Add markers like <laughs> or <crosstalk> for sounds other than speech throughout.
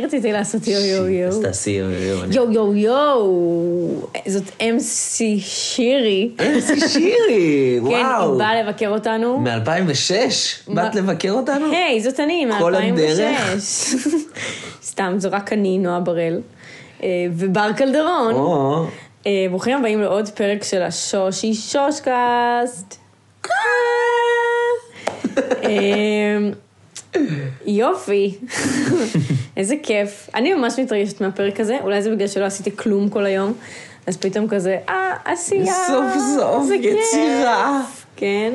אני רציתי לעשות יו יו יו. אז תעשי יו יו יו. יו יו יו. זאת אמסי שירי. איזה שירי, כן, היא וואו. באה לבקר אותנו. מ-2006? באת לבקר אותנו? היי, זאת אני, כל מ-2006. הדרך? <laughs> סתם, זו רק אני, נועה בראל. אה, ובר קלדרון. אה, ברוכים הבאים לעוד פרק של השושי שושקאסט. יופי, איזה כיף. אני ממש מתרגשת מהפרק הזה, אולי זה בגלל שלא עשיתי כלום כל היום, אז פתאום כזה, אה, עשייה, סוף סוף איזה כיף." יצירה. כן.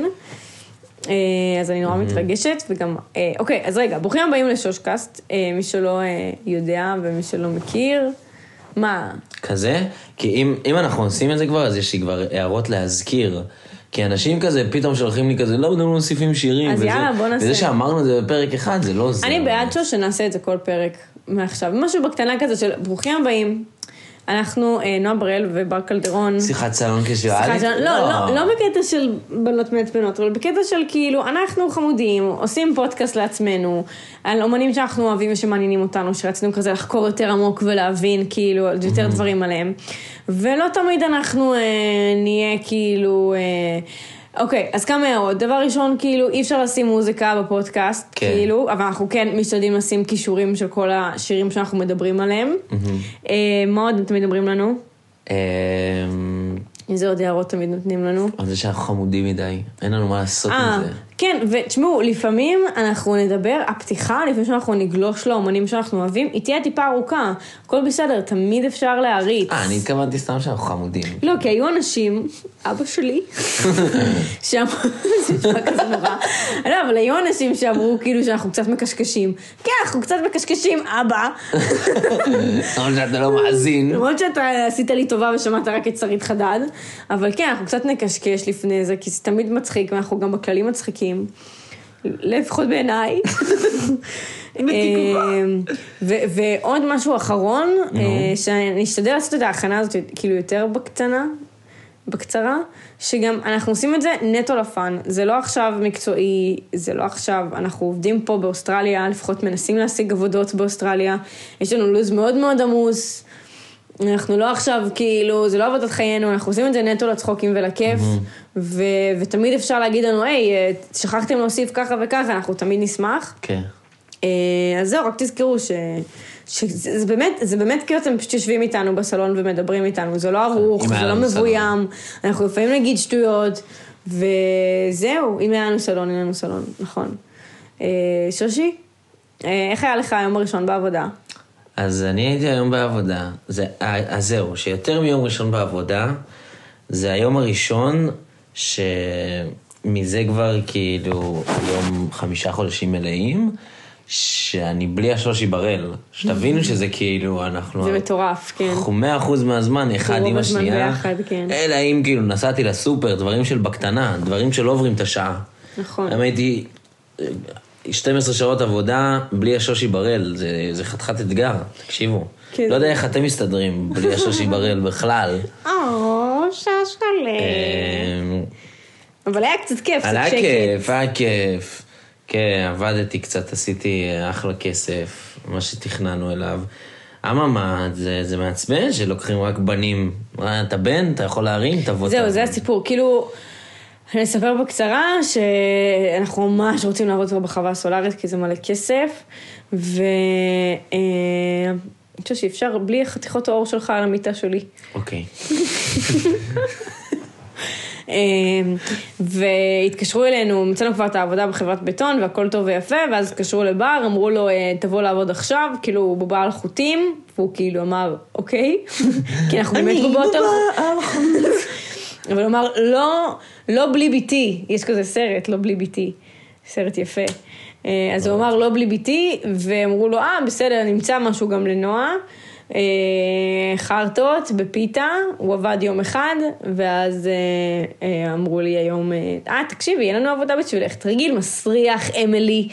אה, אז אני נורא מתרגשת, וגם, אה, אוקיי, אז רגע, ברוכים הבאים לשושקאסט, אה, מי שלא יודע ומי שלא מכיר. מה? כזה? כי אם, אם אנחנו עושים את זה כבר, אז יש לי כבר הערות להזכיר. כי אנשים כזה פתאום שולחים לי כזה, לא, לא מוסיפים שירים. אז וזה, יאללה, בוא נעשה. וזה שאמרנו את זה בפרק אחד, זה לא זה. אני בעד שנעשה את זה כל פרק מעכשיו. משהו בקטנה כזה של ברוכים הבאים. אנחנו, אה, נועה בראל ובר קלדרון. שיחת סלון קזואלית? שלנו- לא, לא, לא בקטע של בנות מעצבנות, אבל בקטע של כאילו, אנחנו חמודים, עושים פודקאסט לעצמנו, על אומנים שאנחנו אוהבים ושמעניינים אותנו, שרצינו כזה לחקור יותר עמוק ולהבין כאילו יותר דברים עליהם. ולא תמיד אנחנו אה, נהיה כאילו... אה, אוקיי, אז כמה הערות. דבר ראשון, כאילו, אי אפשר לשים מוזיקה בפודקאסט, כן. כאילו, אבל אנחנו כן משתדלים לשים כישורים של כל השירים שאנחנו מדברים עליהם. אה, מה עוד תמיד אומרים לנו? אמ, איזה עוד הערות תמיד נותנים לנו? על זה שאנחנו חמודים מדי, אין לנו מה לעשות אה, עם זה. כן, ותשמעו, לפעמים אנחנו נדבר, הפתיחה, לפני שאנחנו נגלוש לאומנים שאנחנו אוהבים, היא תהיה טיפה ארוכה. הכל בסדר, תמיד אפשר להריץ. אה, אני התכוונתי סתם שאנחנו חמודים. לא, כי היו אנשים, אבא שלי, <laughs> שאמרו, זה נשמע כזה נורא, לא, אבל היו אנשים שאמרו כאילו שאנחנו קצת מקשקשים. כן, אנחנו קצת מקשקשים, אבא. <laughs> אבל שאתה לא מאזין. למרות שאתה עשית לי טובה ושמעת רק את שרית חדד, אבל כן, אנחנו קצת נקשקש לפני זה, כי זה תמיד מצחיק, ואנחנו גם בכללים מצחיקים. לפחות בעיניי. אמ, ועוד משהו אחרון, אה, שאני אשתדל לעשות את ההכנה הזאת כאילו יותר בקטנה, בקצרה, שגם אנחנו עושים את זה נטו לפאן, זה לא עכשיו מקצועי, זה לא עכשיו, אנחנו עובדים פה באוסטרליה, לפחות מנסים להשיג עבודות באוסטרליה, יש לנו לו"ז מאוד מאוד עמוס, אנחנו לא עכשיו כאילו, זה לא עבודת חיינו, אנחנו עושים את זה נטו לצחוקים ולכיף, ו- ותמיד אפשר להגיד לנו, היי, אה, שכחתם להוסיף ככה וככה, אנחנו תמיד נשמח. כן. אה, אז זהו, רק תזכרו ש... שזה זה באמת, זה באמת כאילו אתם פשוט יושבים איתנו בסלון ומדברים איתנו, זה לא ערוך, זה לא. מבוים, אנחנו לפעמים נגיד שטויות, וזהו, אם היה לנו סלון, אין לנו סלון, נכון. אה, שושי, איך היה לך היום הראשון בעבודה? אז אני הייתי היום בעבודה. זה, אז זהו, שיותר מיום ראשון בעבודה, זה היום הראשון שמזה כבר כאילו יום חמישה חודשים מלאים, שאני בלי השושי בראל. שתבינו שזה כאילו, אנחנו... זה מטורף, כן. אנחנו מאה אחוז מהזמן אחד עם השנייה. ביחד, כן. אלא אם כאילו נסעתי לסופר, דברים של בקטנה, דברים שלא עוברים את השעה. נכון. היום הייתי אה, 12 שעות עבודה בלי השושי בראל, זה, זה חתיכת אתגר, תקשיבו. כן. לא יודע איך אתם מסתדרים בלי השושי בראל בכלל. <laughs> או, שושקלה. אה, אבל היה קצת כיף, היה. כיף, היה כיף. כן, עבדתי קצת, עשיתי אה, אחלה כסף, מה שתכננו אליו. אממה, זה, זה מעצבן שלוקחים רק בנים. מה, אתה בן, אתה יכול להרים, תבוא. זהו. זה הסיפור. כאילו, אני אספר בקצרה שאנחנו ממש רוצים לעבוד כבר בחווה הסולארית, כי זה מלא כסף, ו... אה, אני חושבת שאפשר בלי חתיכות העור שלך על המיטה שלי. אוקיי. <laughs> אה, והתקשרו אלינו, מצאנו כבר את העבודה בחברת בטון והכל טוב ויפה, ואז התקשרו לבר, אמרו לו, אה, תבוא לעבוד עכשיו, כאילו, הוא בובה על חוטים, והוא כאילו אמר, אוקיי, <laughs> כי אנחנו באמת בובות על חוטים. אבל הוא אמר, לא, לא בלי ביתי, יש כזה סרט, לא בלי ביתי, סרט יפה. אה, אז הוא אמר, לא בלי ביתי, ואמרו לו, אה, בסדר, נמצא משהו גם לנועה. אה, חרטות בפיתה, הוא עבד יום אחד, ואז אה, אה, אמרו לי היום, אה, תקשיבי, יהיה לנו עבודה בשבילך, תרגיל מסריח, אמילי.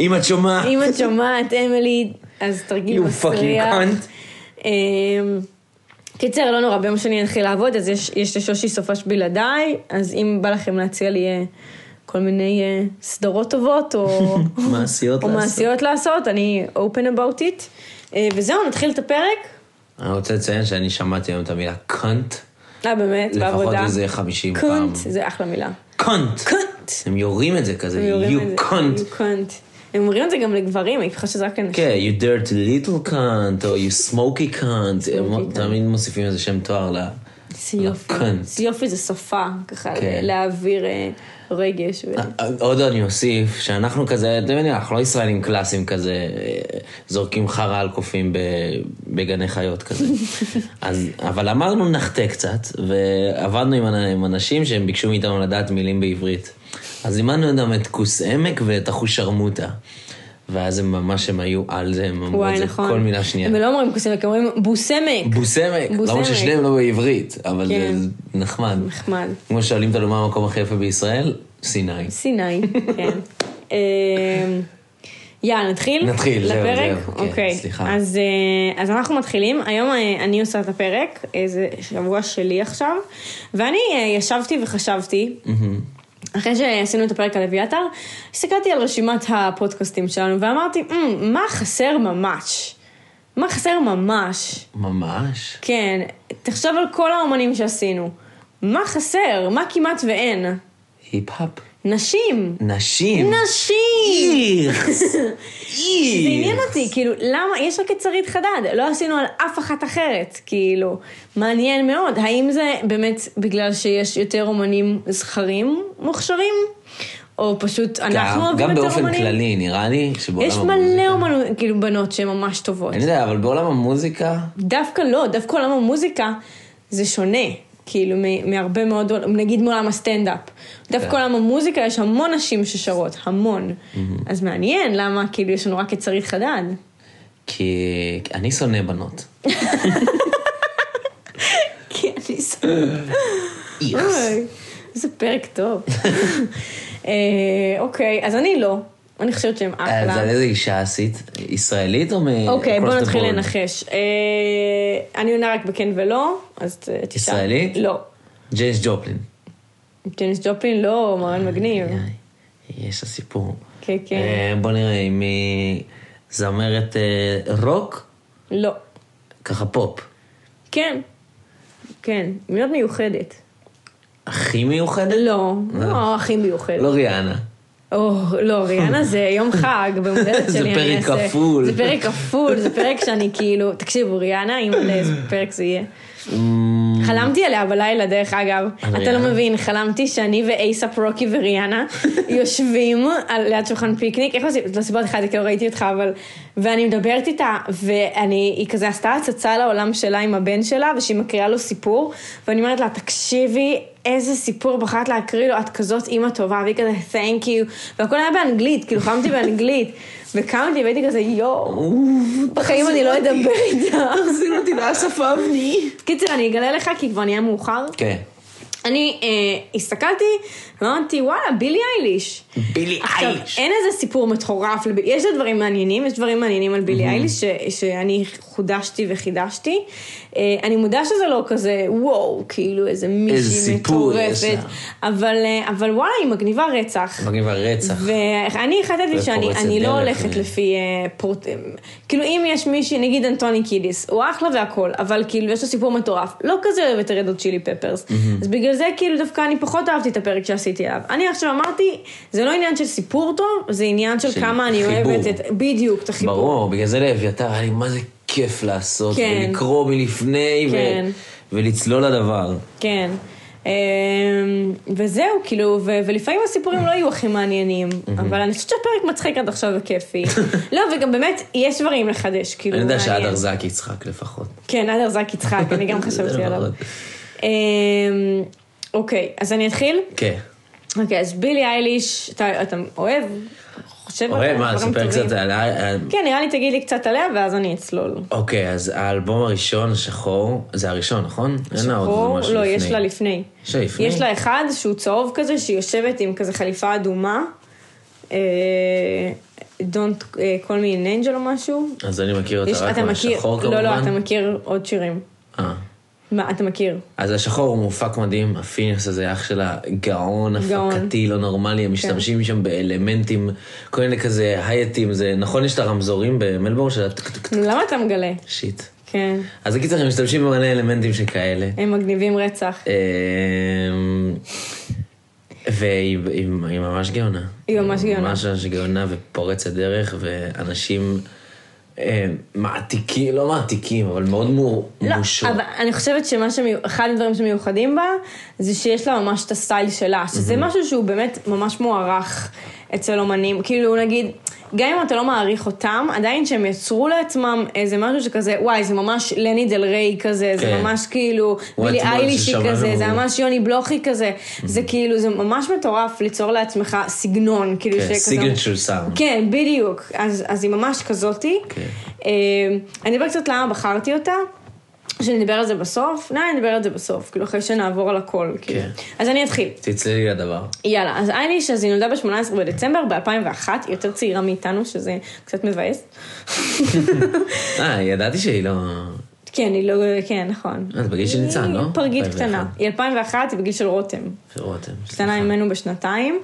אם את שומעת. אם את שומעת, אמילי, אז תרגיל You fucking מסריח. cunt. קיצר, לא נורא, ביום שני אני אתחיל לעבוד, אז יש, יש לשושי סופש בלעדיי, אז אם בא לכם להציע לי כל מיני סדרות טובות, או... <laughs> מעשיות או לעשות. מעשיות לעשות, אני open about it. אה, וזהו, נתחיל את הפרק. אני רוצה לציין שאני שמעתי היום את המילה קאנט, אה, באמת, לפחות בעבודה. איזה 50 פעם. קונט, זה אחלה מילה. קאנט. קונט. הם יורים את זה כזה, you. קאנט. Cunt. הם אומרים את זה גם לגברים, אני חושבת שזה רק אנשים. כן, you dirty little cunt, או you smoky cunt, הם. תמיד מוסיפים איזה שם תואר ל... איזה יופי. לקונט. איזה יופי זה שפה, ככה, כן. להעביר אה, רגש. ו- עוד אני אוסיף, שאנחנו כזה, אתם יודעים, אנחנו לא ישראלים קלאסיים כזה, אה, זורקים חרא על קופים בגני חיות כזה. <laughs> אז, אבל אמרנו נחטא קצת, ועבדנו עם אנשים שהם ביקשו מאיתנו לדעת מילים בעברית. אז אימנו גם את כוס עמק ואת אחושרמוטה. ואז הם ממש, הם היו על זה, הם אמרו את זה נכון. כל מילה שנייה. הם לא אומרים כוסמק, הם אומרים בוסמק. בוסמק, בוסמק. למרות ששניהם לא בעברית, אבל כן. זה נחמד. נחמד. כמו ששואלים אותנו מה המקום הכי יפה בישראל, סיני. סיני, כן. <laughs> אמ, יאללה, נתחיל? נתחיל, זהו? זהו, כן, אוקיי. סליחה. אז, אה, אז אנחנו מתחילים. היום אה, אני עושה את הפרק, זה שבוע שלי עכשיו, ואני אה, ישבתי וחשבתי, אחרי שעשינו את הפרק על אביתר, הסתכלתי על רשימת הפודקאסטים שלנו ואמרתי, "אמ, מה חסר ממש? מה חסר ממש? ממש. כן, תחשוב על כל האומנים שעשינו. מה חסר? מה כמעט ואין? היפ-האפ. נשים. נשים. נשים! איכס. <laughs> זה עניין אותי, כאילו, למה, יש רק את שרית חדד, לא עשינו על אף אחת אחרת, כאילו, מעניין מאוד, האם זה באמת בגלל שיש יותר אומנים זכרים מוכשרים, או פשוט אנחנו גם- אוהבים גם יותר באופן אומנים? כללי, נראה לי שבעולם יש מלא אומנות, כאילו, בנות שהן ממש טובות. אני יודע, אבל בעולם המוזיקה, דווקא לא, דווקא עולם המוזיקה זה שונה, כאילו, מהרבה מאוד, נגיד מעולם הסטנדאפ. דווקא כן. עולם המוזיקה יש המון נשים ששרות, המון. אז מעניין למה, כאילו, יש לנו רק את שרית חדד. כי אני שונא בנות. <laughs> כי אני. אוי, איזה פרק טוב. <laughs> אה, אוקיי, אז אני לא. אני חושבת שהם אז על אחלה. איזה אישה עשית? ישראלית או מ... אוקיי, בוא נתחיל? לנחש. אה, אני עונה רק בכן ולא, אז תשאל. ישראלית? לא. ג'יימס ג'ופלין. ג'ניס ג'ופלין לא, מרן מגניב. יש לה סיפור. כן, כן. אה, בוא נראה אם היא זמרת אה, רוק, לא. ככה פופ. כן. כן, מאוד מיוחדת. הכי מיוחדת? לא, לא הכי מיוחדת. לא ריאנה. או, לא, ריאנה זה יום חג, במודלת זה שלי. אני פרק כפול. זה פרק כפול, זה פרק שאני כאילו, תקשיבו, ריאנה, אם על איזה פרק זה יהיה. חלמתי עליה בלילה, דרך אגב. אתה לא? מבין, חלמתי שאני ואייסאפ רוקי וריאנה <laughs> יושבים על ליד שולחן פיקניק, איך עושים? לא סיפרתי לך את זה, כי לא ראיתי אותך, אבל... ואני מדברת איתה, ואני, היא כזה עשתה הצצה לעולם שלה עם הבן שלה, ושהיא מקריאה לו סיפור, ואני אומרת לה, תקשיבי, איזה סיפור בחרת להקריא לו, את כזאת אימא טובה, והיא כזה, thank you, והכל היה באנגלית, כאילו חלמתי באנגלית, <laughs> וקמתי והייתי כזה, יואו, בחיים אני לא אדבר איתה. תחזיר אותי לאסף אבני. קיצר, אני אגלה לך, כי כבר נהיה מאוחר. כן. אני אה, הסתכלתי ואמרתי, וואלה, בילי אייליש. בילי עכשיו, אייליש. אין איזה סיפור מטורף, לב... יש דברים מעניינים, יש דברים מעניינים על בילי אייליש ש... שאני חודשתי וחידשתי. אה, אני מודה שזה לא כזה, וואו, כאילו איזה מישהי סיפור יש מטורפת, לה. אבל, אה, אבל וואלה, היא מגניבה רצח. מגניבה רצח. ואני החלטתי שאני לא הולכת ו- לפי אה, פורט... כאילו אם יש מישהי, נגיד אנטוני קידיס, הוא אחלה והכל, אבל כאילו יש לו סיפור מטורף. לא כזה אוהבת את רדות צ'ילי פפרס. אז בגלל זה כאילו דווקא אני פחות אהבתי את הפרק שעשיתי עליו. אני עכשיו אמרתי, זה לא עניין של סיפור טוב, זה עניין של של כמה אני חיבור. אוהבת את... בדיוק, את החיבור. ברור, בגלל זה לאביתר היה לי מה זה כיף לעשות, כן. ולקרוא מלפני, ו- כן. ולצלול לדבר. כן. אמ, וזהו, כאילו, ו- ולפעמים הסיפורים לא יהיו הכי מעניינים, אבל אני חושבת שהפרק מצחיק עד עכשיו וכיפי. <laughs> לא, וגם באמת, יש דברים לחדש, כאילו, אני יודע. שעדר זק יצחק לפחות. כן, אדר זק יצחק, אני גם <laughs> חשבתי עליו. אמ, אוקיי, אז אני אתחיל? כן. אוקיי, אז בילי אייליש, אתה אתה אוהב? חושב אוהב, מה, טובים? קצת על... ה- כן, נראה לי תגיד לי קצת עליה, ואז אני אצלול. אוקיי, אז האלבום הראשון, השחור, זה הראשון, נכון? שחור? לא. יש לה לפני. יש לה לפני? יש לה אחד שהוא צהוב כזה, שהיא יושבת עם כזה חליפה אדומה. אה, Don't אה, call me an angel או משהו. אז אני מכיר אותה רק מהשחור לא, לא, כמובן. אתה מכיר עוד שירים. אה. מה, אתה מכיר? אז השחור הוא מופק מדהים, הפיניאס הזה אח שלה גאון. הפקתי לא נורמלי, הם משתמשים שם באלמנטים, כל מיני כזה הייטים, זה נכון יש את הרמזורים במלבורן של למה אתה מגלה? שיט. כן. אז בקיצר הם משתמשים במלא אלמנטים שכאלה. הם מגניבים רצח. אמ, והיא היא- היא ממש גאונה. היא ממש גאונה. ממש גאונה ופורצת דרך, ואנשים מעתיקים, לא מעתיקים, אבל מאוד מו- לא. אבל אני חושבת שאחד הדברים שמיוחדים בה, זה שיש לה ממש את הסטייל שלה, שזה משהו שהוא באמת ממש מוערך אצל אומנים. כאילו, נגיד, גם אם אתה לא מעריך אותם, עדיין שהם יצרו לעצמם איזה משהו שכזה, וואי, זה ממש לני דל ריי כזה, זה כן. ממש כאילו בילי איילישי כזה, זה ממש יוני בלוכי כזה. זה כאילו, זה ממש מטורף ליצור לעצמך סגנון, כאילו כן, שכזה... סיגנצ'ר סאונד. כן, בדיוק. אז, אז היא ממש כזאתי. כן. אה, אני אדבר קצת למה בחרתי אותה. שנדבר על זה בסוף? לא, נדבר על זה בסוף, כאילו אחרי שנעבור על הכל. כאילו. כן. אז אני אתחיל. תצללי לדבר. יאללה, אז אייליש, אז היא נולדה ב-18 בדצמבר ב-2001, היא יותר צעירה מאיתנו, שזה קצת מבאס. אה, ידעתי שהיא לא... כן, היא לא, כן, נכון. אה, זה בגיל של ניצן, לא? היא פרגית 2001. קטנה. היא 2001, היא בגיל של רותם. של רותם. קטנה ממנו בשנתיים.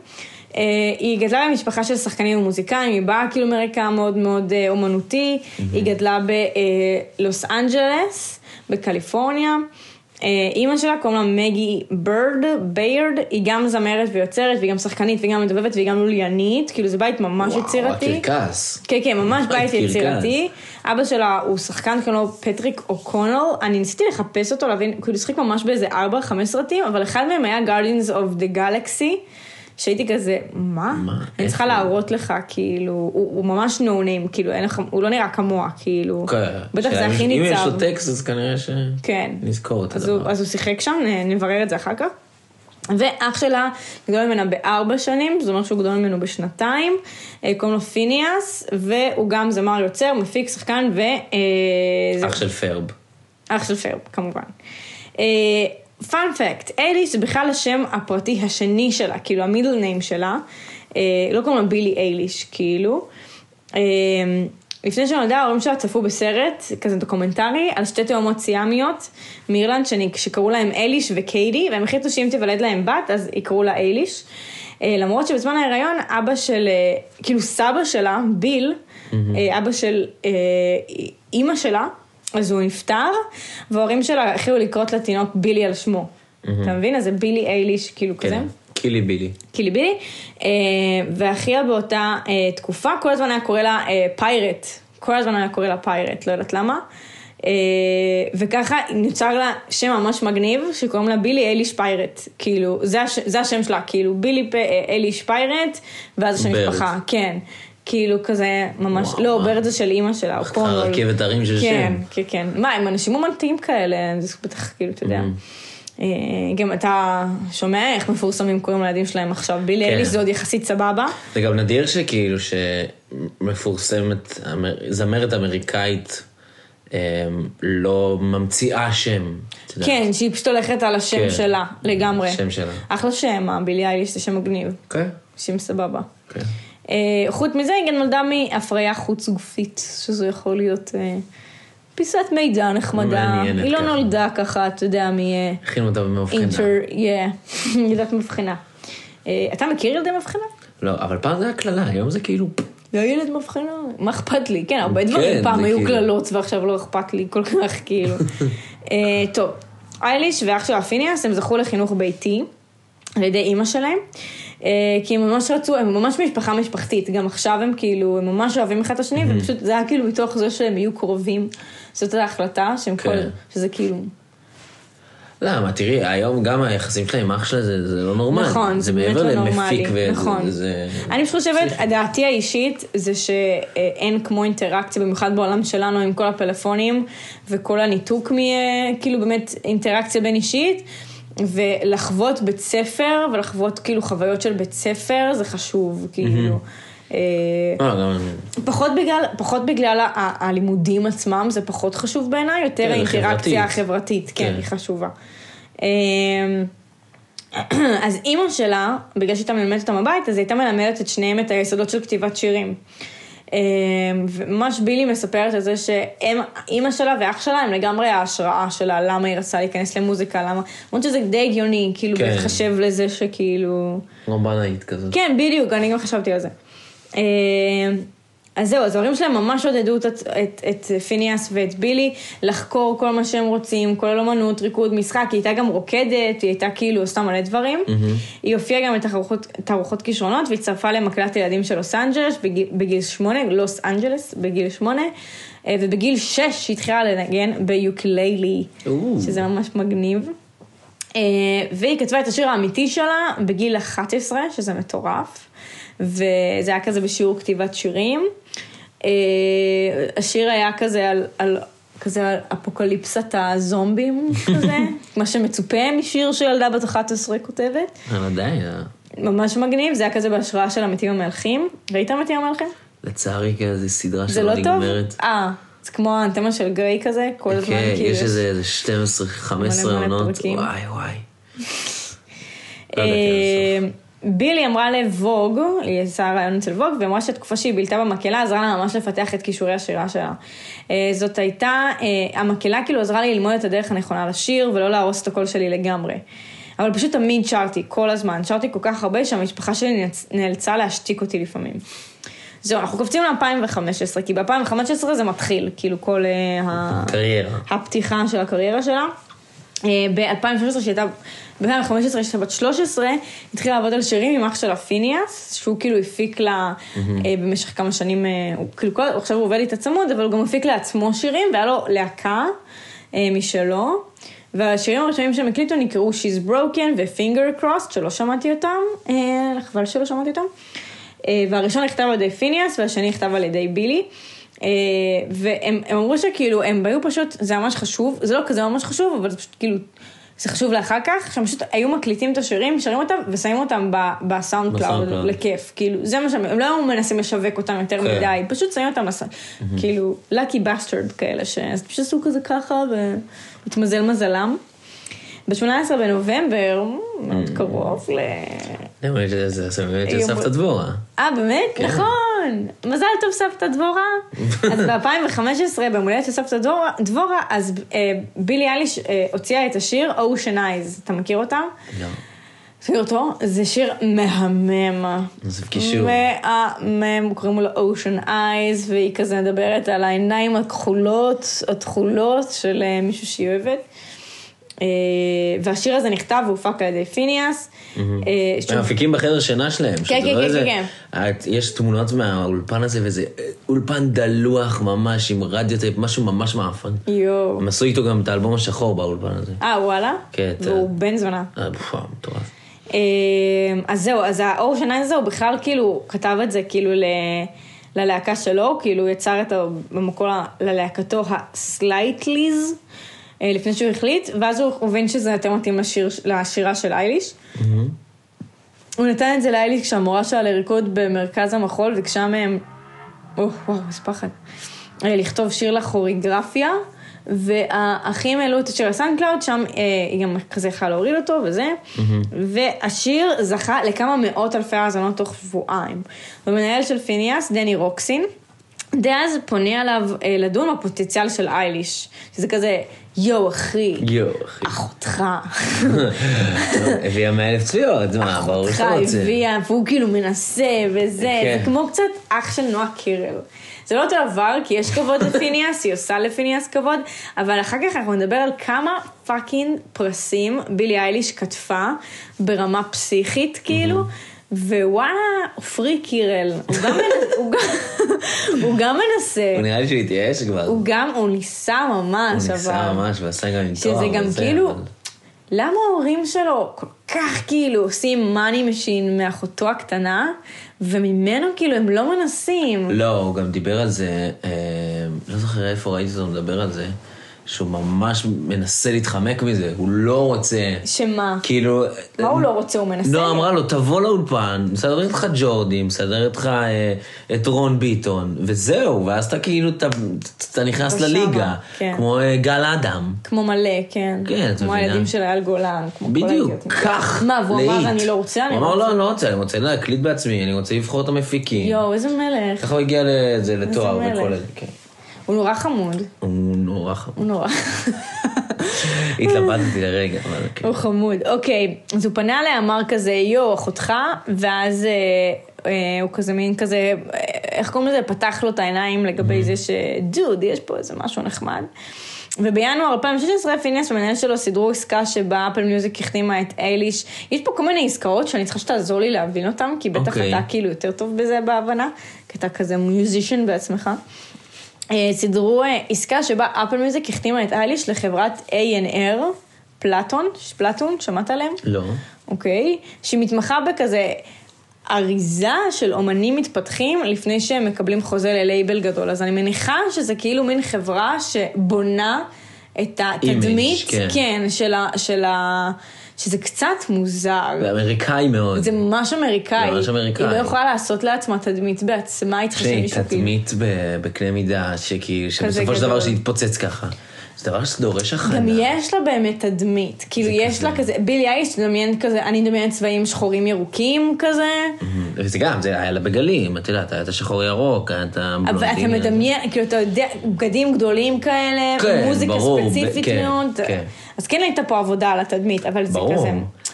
אה, היא גדלה במשפחה של שחקנים ומוזיקאים, היא באה כאילו מרקע מאוד מאוד אה, אומנותי, היא גדלה בלוס אנג'לס, בקליפורניה. אה, אימא שלה קוראים לה מגי בירד, ביירד, היא גם זמרת ויוצרת, והיא גם שחקנית, והיא גם מדובבת, והיא גם לוליינית, כאילו זה בית ממש יצירתי. וואו, הקרקס. כן, כן, ממש בית קרקס. יצירתי. אבא שלה הוא שחקן, קוראים לו פטריק אוקונל. אני ניסיתי לחפש אותו, להבין, כאילו הוא שיחק ממש באיזה 4-5 סרטים, אבל אחד מהם היה Guardians of the Galaxy, שהייתי כזה, מה? מה? אני צריכה? להראות לך, כאילו, הוא, הוא ממש נו ניים, כאילו, אין לך, הוא לא נראה כמוה, כאילו. כן. בטח זה הכי אם יש ניצב. לו טקסט, אז כנראה ש... כן. נזכור את הדבר. אז הוא שיחק שם, נ- נברר את זה אחר כך. ואח שלה גדול ממנה בארבע שנים, זאת אומרת שהוא גדול ממנו בשנתיים, אה, קוראים לו פיניאס, והוא גם זמר יוצר, מפיק, שחקן, ו... אה, אח של פרב. אח של פרב, כמובן. fun fact, אייליש זה בכלל השם הפרטי השני שלה, כאילו ה middle name שלה, אה, לא קוראים לה בילי אייליש, כאילו. אה, לפני שנולדה ההורים שלה צפו בסרט, כזה דוקומנטרי, על שתי תאומות סיאמיות מאירלנד שקראו להם אייליש וקיידי, והם החליטו שאם תיוולד להם בת, אז יקראו לה אייליש. אה, למרות שבזמן ההיריון, אבא של, אה, כאילו סבא שלה, ביל, אה, אבא של אה, אימא שלה, אז הוא נפטר, וההורים שלה החלו לקרות לתינוק בילי על שמו. אתה מבין? אז זה בילי אייליש, כאילו כזה. כן. קילי בילי. קילי בילי, אה, ואחיה באותה אה, תקופה, כל הזמן היה קורא לה אה, פיירט, כל הזמן היה קורא לה פיירט, לא יודעת למה. אה, וככה נוצר לה שם ממש מגניב, שקוראים לה בילי אליש פיירט, כאילו, זה, הש, זה השם שלה, כאילו, בילי פ, אה, אליש פיירט, ואז השם. משפחה, כן. כאילו כזה ממש, וואו, לא, וואו. ברד זה של אימא שלה, או קורנול. רכבת הרים של כן, שם. כן, כן. מה, הם אנשים אומנותיים כאלה, זה בטח, כאילו, אתה יודע. Mm-hmm. אה, גם אתה שומע איך מפורסמים קוראים לילדים שלהם עכשיו, בילי כן. אליש זה עוד יחסית סבבה. זה גם נדיר שכאילו שמפורסמת, זמרת אמריקאית אמ, לא ממציאה שם. כן, שהיא פשוט הולכת על השם כן. שלה, לגמרי. שם שלה. אחלה שם, הבילי אייליש זה שם מגניב. כן. שם סבבה. כן. אה, חוץ מזה, היא גם נולדה מהפריה חוץ גופית, שזו יכול להיות אה, פיסת מידע נחמדה. מעניינת היא לא. נולדה ככה, אתה יודע, מ... הכינו אותה במבחנה. <laughs> ילדת מבחנה. אה, אתה מכיר ילדי מבחנה? לא, אבל פעם זה היה קללה, היום זה כאילו... לא ילד מבחנה, מה אכפת לי? כן, הרבה דברים כן, פעם זה היו כאילו- קללות ועכשיו לא אכפת לי כל כך, <laughs> כאילו. <laughs> אה, טוב, אייליש ואח שלה פיניאס, הם זכו לחינוך ביתי על ידי אימא שלהם, אה, כי הם ממש רצו, הם ממש משפחה משפחתית, גם עכשיו הם כאילו, הם ממש אוהבים אחד את השני, ופשוט זה היה כאילו מתוך זה שהם יהיו קרובים, זאת ההחלטה, שהם כל, כן. שזה כאילו, למה, תראי, היום גם היחסים שלה עם אח שלה זה, זה לא נורמלי. נכון, זה באמת לא נורמלי, וזה- נכון. זה... אני פשוט חושבת, דעתי האישית זה שאין כמו אינטראקציה, במיוחד בעולם שלנו עם כל הפלאפונים וכל הניתוק מ... כאילו באמת אינטראקציה בין אישית. ולחוות בית ספר ולחוות כאילו חוויות של בית ספר זה חשוב, כאילו. אה, גם... פחות בגלל, פחות בגלל הלימודים עצמם, זה פחות חשוב בעיניי, יותר כן, האינטראקציה חברתית. החברתית, כן, כן. היא חשובה. אמ, <clears throat> אז אימא שלה, בגלל שהייתה מלמדת אותם בבית, אז היא הייתה מלמדת את שניהם את היסודות של כתיבת שירים. אה, וממש בילי מספרת על זה שהם, אימא שלה ואח שלה הם לגמרי ההשראה שלה, למה היא רצתה להיכנס למוזיקה, למה, למרות שזה די הגיוני, כאילו, כן. להתחשב לזה שכאילו... רומנאית כזאת. כן, בדיוק, אני גם חשבתי על זה. אז זהו, אז ההורים שלהם ממש עודדו את, את, את פיניאס ואת בילי לחקור כל מה שהם רוצים, כולל אומנות, ריקוד, משחק, היא הייתה גם רוקדת, היא הייתה כאילו עושה מלא דברים. היא הופיעה גם בתערוכות תערוכות כישרונות והצטרפה למקהלת ילדים של לוס אנג'לס בגיל, בגיל שמונה, לוס אנג'לס בגיל שמונה, אה, ובגיל שש היא התחילה לנגן ביוקללי. שזה ממש מגניב. אה, והיא כתבה את השיר האמיתי שלה בגיל 11, שזה מטורף, וזה היה כזה בשיעור כתיבת שירים. אה, השיר היה כזה על, על כזה על אפוקליפסת הזומבים <laughs> כזה, מה שמצופה משיר שילדה בת 11 כותבת. עדיין, אה, ממש מגניב, זה היה כזה בהשראה של המתים המהלכים. ראית מתים המהלכים? לצערי כזה סדרה זה שלא לא טוב? נגמרת. אה, זה כמו האנטמה של גריי כזה, כל הזמן כן, כאילו יש איזה איזה 12-15 מלא מלא עונות. וואי וואי. בילי אמרה לווג, היא עושה רעיון אצל ווג, ואמרה שהתקופה שהיא בילתה במקהלה עזרה לה ממש לפתח את כישורי השירה שלה. אה, זאת הייתה, אה, המקהלה כאילו עזרה לי ללמוד את הדרך הנכונה לשיר ולא להרוס את הקול שלי לגמרי. אבל פשוט תמיד שרתי, כל הזמן. שרתי כל כך הרבה שהמשפחה שלי נאלצ- נאלצה להשתיק אותי לפעמים. זהו, אנחנו קופצים ל-2015, כי ב-2015 זה מתחיל, כאילו כל אה, ה... קריירה. הפתיחה של הקריירה שלה. אה, ב-2013, שהייתה, ב-2015, שהייתה בת 13, התחילה לעבוד על שירים עם אח שלה פיניאס, שהוא כאילו הפיק לה אה, במשך כמה שנים, אה, הוא כאילו, כל- עכשיו הוא עובד איתה צמוד, אבל הוא גם הפיק לעצמו שירים, והיה לו להקה משלו. והשירים הראשונים שהם הקליטו נקראו She's Broken ו-Finger Crossed, שלא שמעתי אותם, חבל שלא שמעתי אותם. והראשון נכתב על ידי פיניאס והשני נכתב על ידי בילי. אה, והם הם אמרו שכאילו, הם היו פשוט, זה ממש חשוב, זה לא כזה ממש חשוב, אבל זה פשוט כאילו, זה חשוב לאחר כך, שהם פשוט היו מקליטים את השירים, שרים אותם ושמים אותם ב SoundCloud. לכיף, כאילו, זה מה שהם, הם לא היו מנסים לשווק אותם יותר כן. מדי, פשוט שמים אותם, לס... כאילו, lucky bastard כאלה, אז פשוט עשו כזה ככה והתמזל מזלם. ב-18 בנובמבר, מאוד קרוב ל... זה זה באמת של יום- סבתא דבורה. אה, באמת? נכון. מזל טוב סבתא דבורה. <laughs> אז ב-2015, ביום הולדת של סבתא דבורה, אז אה, בילי אליש אה, הוציאה את השיר Ocean Eyes. אתה מכיר אותה? לא. מכיר אותו? זה שיר מהמם. זה קישור. מהמם, קוראים לו Ocean Eyes, והיא כזה מדברת על העיניים הכחולות, התכולות של אה, מישהו שהיא אוהבת. אה, והשיר הזה נכתב והופק על ידי פיניאס. אה, הם מפיקים בחדר שינה שלהם. שזה כן, לא כן, איזה- כן, את- יש תמונות מהאולפן הזה, וזה אה, אולפן דלוח ממש, עם רדיו טייפ, משהו ממש מעפן. יואו. הם עשו איתו גם את האלבום השחור באולפן הזה. אה, וואלה? כן, והוא בן זונה. אה, מטורף. אה, אז זהו, אז ה Ocean Eyes הזה הוא בכלל כאילו כתב את זה כאילו ל... ללהקה שלו, כאילו יצר את ה... במקור ל- ללהקתו ה Slightlys, אה, לפני שהוא החליט, ואז הוא הבין שזה יותר מתאים לשיר, לשירה של אייליש. הוא נתן את זה לאייליש כשהמורה שלה לריקוד במרכז המחול, וכשם הם... או, וואו, איזה פחד. אה, לכתוב שיר לכוריגרפיה, והאחים העלו את השיר ל SoundCloud, שם אה, היא גם כזה יכלה להוריד אותו וזה, והשיר זכה לכמה מאות אלפי האזנות תוך שבועיים. ומנהל של פיניאס, דני רוקסין, דאז פונה עליו אה, לדון בפוטנציאל של אייליש, שזה כזה, יואו אחי, יואו, אחי. אחותך. הביאה 100 אלף צפיות, מה, ברור שאתה רוצה. הביאה, והוא כאילו מנסה וזה, כן. זה כמו קצת אח של נועה קירל. זה לא אותו דבר, כי יש כבוד לפיניאס, היא עושה לפיניאס כבוד, אבל אחר כך אנחנו נדבר על כמה fucking פרסים בילי אייליש כתבה ברמה פסיכית, כאילו. ווואלה, עופרי קירל, הוא גם הוא גם- הוא גם מנסה, הוא נראה לי שהוא התייאש כבר. הוא גם, הוא ניסה ממש, הוא אבל... ניסה ממש ועשה גם עם תואר. שזה גם וזה, כאילו, אבל- למה ההורים שלו כל כך כאילו עושים money machine מאחותו הקטנה, וממנו כאילו הם לא מנסים. לא, הוא גם דיבר על זה, אה, לא זוכר איפה ראיתי אותו מדבר על זה, שהוא ממש מנסה להתחמק מזה, הוא לא רוצה... שמה? כאילו... מה הוא לא רוצה? הוא מנסה. לא, אמרה לו, תבוא לאולפן, מסדר איתך ג'ורדי, מסדר איתך אה, את רון ביטון, וזהו, ואז אתה כאילו, אתה, אתה נכנס אתה לליגה, כן. כמו אה, גל אדם. כמו מלא, כן. כן, את כמו מבינה? הילדים של אייל גולן, כמו בדיוק. כך, מה, והוא אמר. אני לא רוצה, הוא אמר, לא. אני לא רוצה, אני רוצה להקליט בעצמי, אני רוצה לבחור את המפיקים. יואו, איזה מלך. ככה הוא הגיע לזה, לתואר. וכל זה, כן. הוא נורא חמוד. הוא נורא חמוד. הוא נורא. <laughs> התלבטתי לרגע, אבל כן. הוא חמוד. אוקיי, אז הוא פנה אליה, אמר כזה, יואו, אחותך, ואז אה, אה, הוא כזה מין כזה, אה, איך קוראים לזה? פתח לו את העיניים לגבי זה שדוד, יש פה איזה משהו נחמד. ובינואר 2016 פיניאס והמנהל שלו סידרו עסקה שבה אפל מיוזיק החתימה את אייליש. יש פה כל מיני עסקאות שאני צריכה שתעזור לי להבין אותן, כי בטח אוקיי. אתה כאילו יותר טוב בזה בהבנה, כי אתה כזה מיוזישן בעצמך. אה, סידרו אה, עסקה שבה אפל מיוזיק החתימה את אייליש לחברת A&R, פלטון, פלטון, שמעת עליהם? לא. אוקיי? שהיא מתמחה בכזה אריזה של אומנים מתפתחים לפני שהם מקבלים חוזה ללייבל גדול. אז אני מניחה שזה כאילו מין חברה שבונה את התדמית, כן. כן, של ה... של ה... שזה קצת מוזר. ואמריקאי מאוד. זה ממש אמריקאי. ממש אמריקאי. היא לא יכולה לעשות לעצמה תדמית בעצמה, היא צריכה שמישהו כאילו... תדמית ב- בקנה מידה, שכאילו, שבסופו של דבר גדול. שיתפוצץ ככה. זה דבר שדורש הכנה. גם יש לה באמת תדמית, כאילו יש לה כזה, בילי אייליש, תדמיין כזה, אני מדמיינת צבעים שחורים ירוקים כזה, וזה גם, זה היה לה בגלים, את יודעת, היה את השחור ירוק, היה את הבלונדין. אבל אתה מדמיין, כאילו אתה יודע, בגדים גדולים כאלה, כן, מוזיקה ברור, ספציפית כן, מאוד, כן. אז כן הייתה פה עבודה על התדמית, אבל זה ברור. כזה,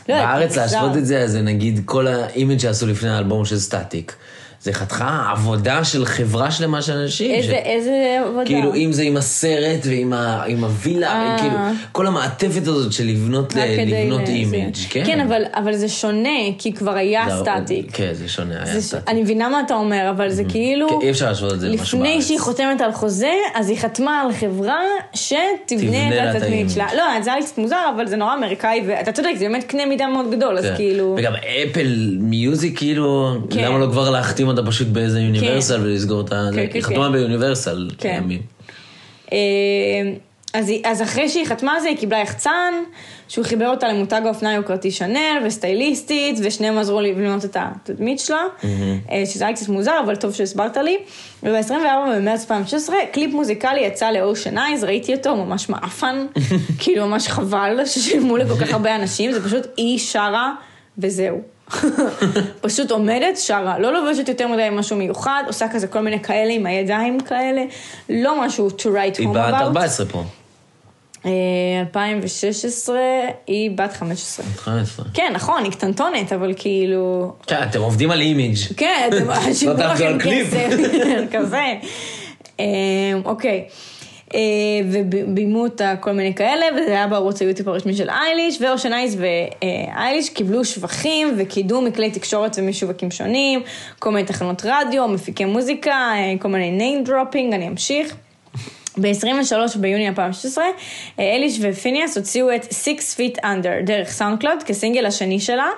לא יודעת, בארץ. להשוות את זה, זה נגיד כל האימג' שעשו לפני האלבום של סטטיק. זה חתיכה עבודה של חברה שלמה של אנשים. איזה, ש- איזה עבודה. כאילו, אם זה עם הסרט ועם ה, עם הווילה, אה. כאילו, כל המעטפת הזאת של לבנות, כדי לבנות. אימג', כן. כן, אבל, אבל זה שונה, כי כבר היה זה- סטטיק. כן, זה שונה, היה זה. סטטיק. אני מבינה מה אתה אומר, אבל זה כאילו... כן, אי אפשר להשוות את זה למשהו לפני בארץ. שהיא חותמת על חוזה, אז היא חתמה על חברה שתבנה את התדמית. שלה. לא, זה היה לי קצת מוזר, אבל זה נורא אמריקאי, ואתה צודק, זה באמת קנה מידה מאוד גדול, אז כן. כאילו... וגם אפל מיוזיק, כאילו, כן. למה לא כבר להחתים אותה פשוט באיזה יוניברסל ולסגור את ה... כן, היא כן, חתומה כן. ביוניברסל כן. אה, אז, אז אחרי שהיא חתמה על זה, היא קיבלה יחצן, שהוא חיבר אותה למותג האופנה היוקרתי שנל, וסטייליסטית, ושניהם עזרו לי לבנות את התדמית שלה, אה, שזה היה קצת מוזר, אבל טוב שהסברת לי. וב-24 במרץ 2016, קליפ מוזיקלי יצא לאושן אייז, ראיתי אותו, ממש מעפן, <laughs> כאילו ממש חבל ששילמו לכל כך הרבה אנשים, זה פשוט היא שרה, וזהו. <laughs> פשוט עומדת, שרה, לא לובשת יותר מדי משהו מיוחד, עושה כזה כל מיני כאלה עם הידיים כאלה, לא משהו to write היא home בת about. 14 פה, אה, 2016, היא בת 15. בת 15. כן, נכון, היא קטנטונת, אבל כאילו... כן, אתם עובדים על אימיג'. כן, אתם שילמו לא תעבדו לכם. כסף, <laughs> כזה. אה, אוקיי. אה, וביימו אותה כל מיני כאלה, וזה היה בערוץ היוטיוב הרשמי של אייליש, ו Ocean Eyes ואייליש קיבלו שבחים וקידום מכלי תקשורת ומשווקים שונים, כל מיני תחנות רדיו, מפיקי מוזיקה, אה, כל מיני name dropping, אני אמשיך. ב-23 ביוני 2016, אה, אייליש ופיניאס הוציאו את Six Feet Under דרך SoundCloud כסינגל השני שלה.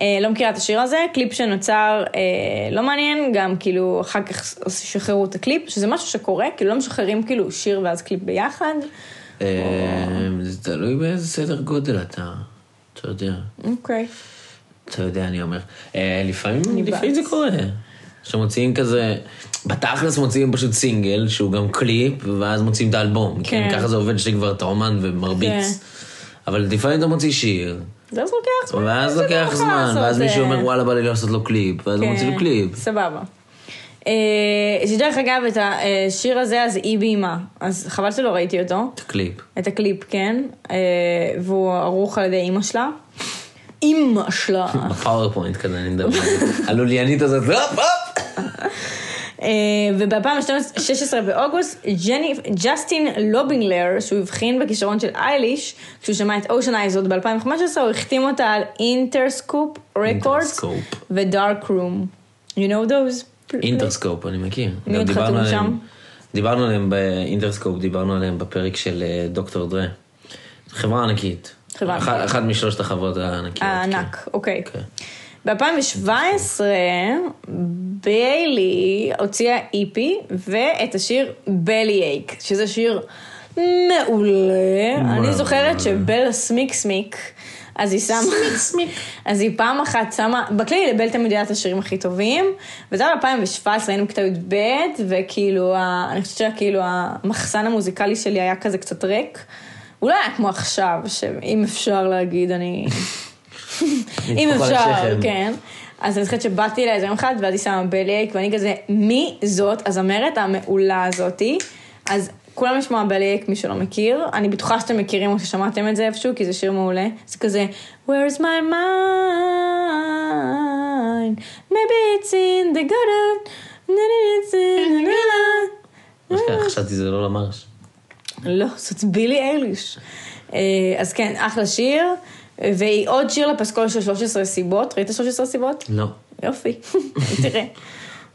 אה, לא מכירה את השיר הזה, קליפ שנוצר אה, לא מעניין, גם כאילו אחר כך שחררו את הקליפ, שזה משהו שקורה, כאילו לא משחררים כאילו שיר ואז קליפ ביחד. אה, זה תלוי באיזה סדר גודל אתה, אתה יודע. אוקיי. אתה יודע, אני אומר. אה, לפעמים, לפעמים זה. קורה. שמוציאים כזה, בתכלס מוציאים פשוט סינגל, שהוא גם קליפ, ואז מוציאים את האלבום. כן. כן. ככה זה עובד שכבר אתה אומן ומרביץ. כן. אבל לפעמים אתה מוציא שיר, זה אז לוקח זמן. ואז לוקח לא זמן, ואז מישהו אה, אומר, וואלה, בא לי לעשות לו קליפ, ואז הוא מוציא לו קליפ. סבבה. אה, שדרך אגב, את השיר הזה, אז היא ביימה. אז חבל שלא ראיתי אותו. את הקליפ. את הקליפ, כן, אה, והוא ערוך על ידי אימא שלה. אימא שלה. <laughs> בפאורפוינט כזה אני מדבר. הלוליינית הזאת, הופ הופ. <laughs> וב-2016 באוגוסט, ג'ני- ג'סטין לובינגלר, שהוא הבחין בכישרון של אייליש, כשהוא שמע את Ocean Eyes עוד ב-2015, הוא החתים אותה על Interscope Records. ו Darkroom. You know those? Interscope, אני מכיר. מי עוד חתום שם? דיברנו עליהם ב Interscope, דיברנו עליהם בפרק של אה, דוקטור דרה. חברה ענקית. חברה ענקית. אחת משלושת החברות הענקיות. הענק, אוקיי. כן. ב-2017 בילי הוציאה EP ואת השיר Bellyache, שזה שיר מעולה. אני. זוכרת שבל סמיק סמיק, אז היא שמה... סמיק סמיק. <laughs> אז היא פעם אחת שמה, בכללי לבל תמיד היה את השירים הכי טובים, וזה היה ב-2017, היינו בכיתה י"ב, וכאילו, ה- אני חושבת שכאילו המחסן המוזיקלי שלי היה כזה קצת ריק. הוא לא היה כמו עכשיו, שאם אפשר להגיד, אני... <laughs> אם אפשר. כן. אז אני זוכרת שבאתי אליה איזה יום אחד, ואז היא שמה בלייק, ואני כזה, מי זאת הזמרת המעולה הזאתי? אז כולם ישמעו בלייק, מי שלא מכיר. אני בטוחה שאתם מכירים או ששמעתם את זה איפשהו, כי זה שיר מעולה. זה כזה, Where's my mind? Maybe it's in the garden. maybe it's in the garden. חשבתי זה לא למרש. לא, זאת בילי אייליש. אה, אז כן, אחלה שיר. והיא עוד שיר לפסקול של 13 סיבות. ראית 13 סיבות? לא. יופי, <laughs> תראה.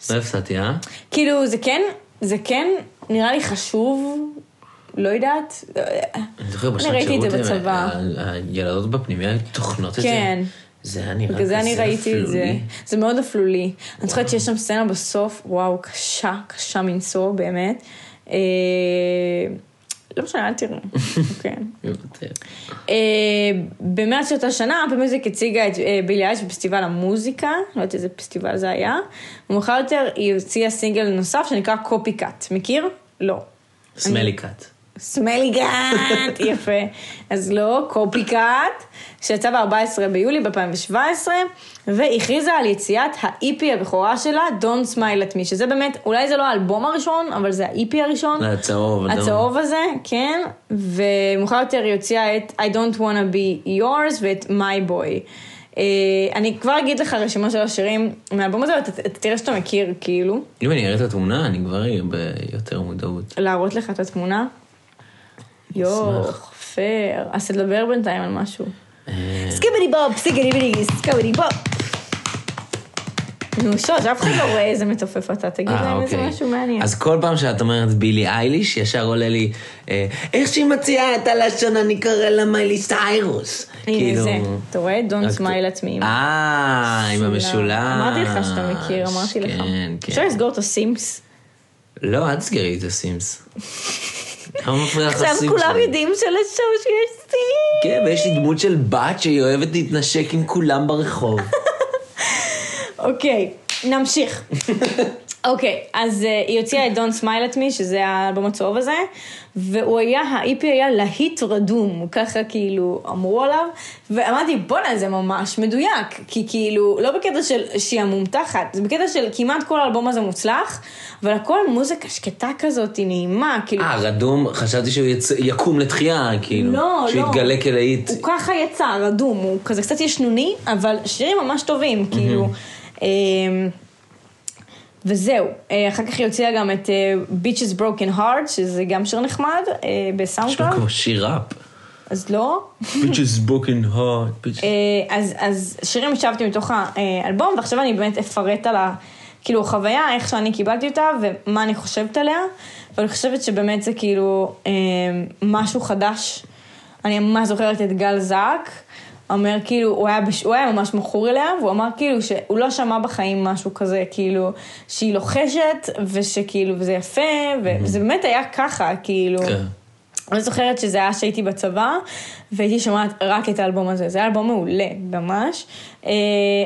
לא הפסדתי, אה? כאילו, זה כן, זה כן נראה לי חשוב, לא יודעת. אני זוכר בשנת ראיתי את זה שירות, הילדות בפנימיה טוחנות את זה. כן. זה היה נראה בגלל זה אני כזה ראיתי את זה. אפלולי. זה מאוד אפלולי. אני זוכרת שיש שם סצנה בסוף, וואו, קשה, קשה מנשוא, באמת. לא משנה, אל תראו. כן. במרץ אותה שנה, אפל מיוזיק הציגה את אה, בילי אייש בפסטיבל המוזיקה, לא יודעת איזה פסטיבל זה היה. ומאוחר יותר היא הוציאה סינגל נוסף שנקרא קופי קאט. מכיר? לא. סמלי קאט. סמלי גאט, <laughs> יפה. אז לא, קופי קאט, שיצא ב-14 ביולי ב-2017, והכריזה על יציאת ה-EP הבכורה שלה, Don't Smile at Me, שזה באמת, אולי זה לא האלבום הראשון, אבל זה ה-EP הראשון. הצהוב. הצהוב הזה, כן, ומאוחר יותר היא הוציאה את I don't wanna be yours ואת My boy. אה, אני כבר אגיד לך רשימה של השירים מהאלבום הזה, ואתה אתה תראה שאתה מכיר, כאילו, אם אני אראה את התמונה, אני כבר אהיה ביותר מודעות. להראות לך את התמונה. יואו. פייר. אז תדבר בינתיים על משהו. אה, סקיבדי בוב, סקיבדי בידי, סקיבדי בוב. נו, שוש, אף אחד לא רואה איזה מתופף אתה, תגיד אה, להם איזה אוקיי. משהו מעניין. אז כל פעם שאת אומרת בילי אייליש, ישר עולה לי, אה, איך שהיא מציעה את הלשון, אני קורא לה מיילי סיירוס. הנה כאילו- זה, אתה רואה? Don't רק- smile at me. אה, עם המשולש. אמרתי לך שאתה מכיר, אמרתי לך. כן, אפשר כן. לסגור את הסימס? לא, אל תסגרי את הסימס. <laughs> למה מפריע לך עכשיו כולם? יודעים שלשוש יש סימס. כן, ויש לי דמות של בת שהיא אוהבת להתנשק עם כולם ברחוב. <laughs> אוקיי, נמשיך. <laughs> אוקיי, אז אה, היא הוציאה את Don't Smile at Me, שזה האלבום הצהוב הזה, והוא היה, ה-EP היה להיט רדום, ככה כאילו אמרו עליו, ואמרתי, בואנה, זה ממש מדויק, כי כאילו, לא בקטע של שהיא המומתחת, זה בקטע של כמעט כל האלבום הזה מוצלח, אבל הכל מוזיקה שקטה כזאת, היא נעימה, כאילו, אה, רדום, חשבתי שהוא יצ... יקום לתחייה, כאילו. לא, שהוא לא. יתגלה כלהיט. הוא ככה יצא, רדום, הוא כזה קצת ישנוני, אבל שירים ממש טובים, כאילו. אמ, וזהו, אה, אחר כך היא הוציאה גם את אה, Bitches Broken Hearts, שזה גם שיר נחמד, אה, נשמע ב SoundCloud, כמו שיר ראפ. אז לא. bitches broken hearts. <laughs> bitches. אז, אז שירים השבתי מתוך האלבום, ועכשיו אני באמת אפרט על ה... כאילו, חוויה, איך שאני קיבלתי אותה, ומה אני חושבת עליה, ואני חושבת שבאמת זה כאילו אה, משהו חדש. אני ממש זוכרת את גל זק, אומר כאילו, הוא היה, בש... הוא היה ממש מכור אליה, והוא אמר כאילו שהוא לא שמע בחיים משהו כזה, כאילו, שהיא לוחשת, ושכאילו, וזה יפה, וזה באמת היה ככה, כאילו. כן. אני זוכרת שזה היה שהייתי בצבא, והייתי שומעת רק את האלבום הזה. זה היה אלבום מעולה, ממש. Uh,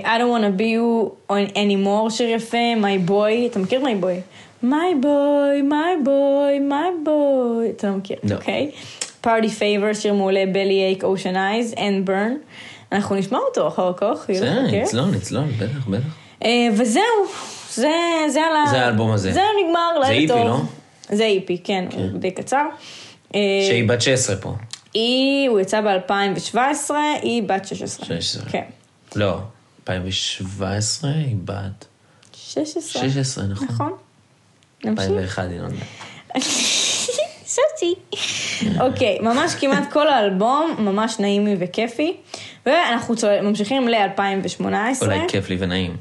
I don't want to be you anymore, שיר יפה, My Boy, אתה מכיר My Boy? My Boy, My Boy, My Boy, אתה לא מכיר, לא. אוקיי? Party Favor, שיר מעולה, Belly Ache, Ocean Eyes, and Burn. אנחנו נשמע אותו אחר כך, בסדר. נצלול, נצלול, בטח, בטח. אה, וזהו, זה, זה על ה... זה האלבום הזה. זהו, נגמר, זה לילה EP, טוב. לא? זה איפי, כן, הוא די קצר. אה, שהיא בת 16 פה. היא, הוא יצא ב-2017, היא בת 16. 16. כן. לא, 2017 היא בת 16. 16, נכון. נכון. נמשיך. 2001 היא נולדה. <laughs> סוטי. אוקיי, ממש כמעט כל האלבום, ממש נעימי וכיפי. ואנחנו צול- ממשיכים ל-2018. אולי כיף לי ונעים.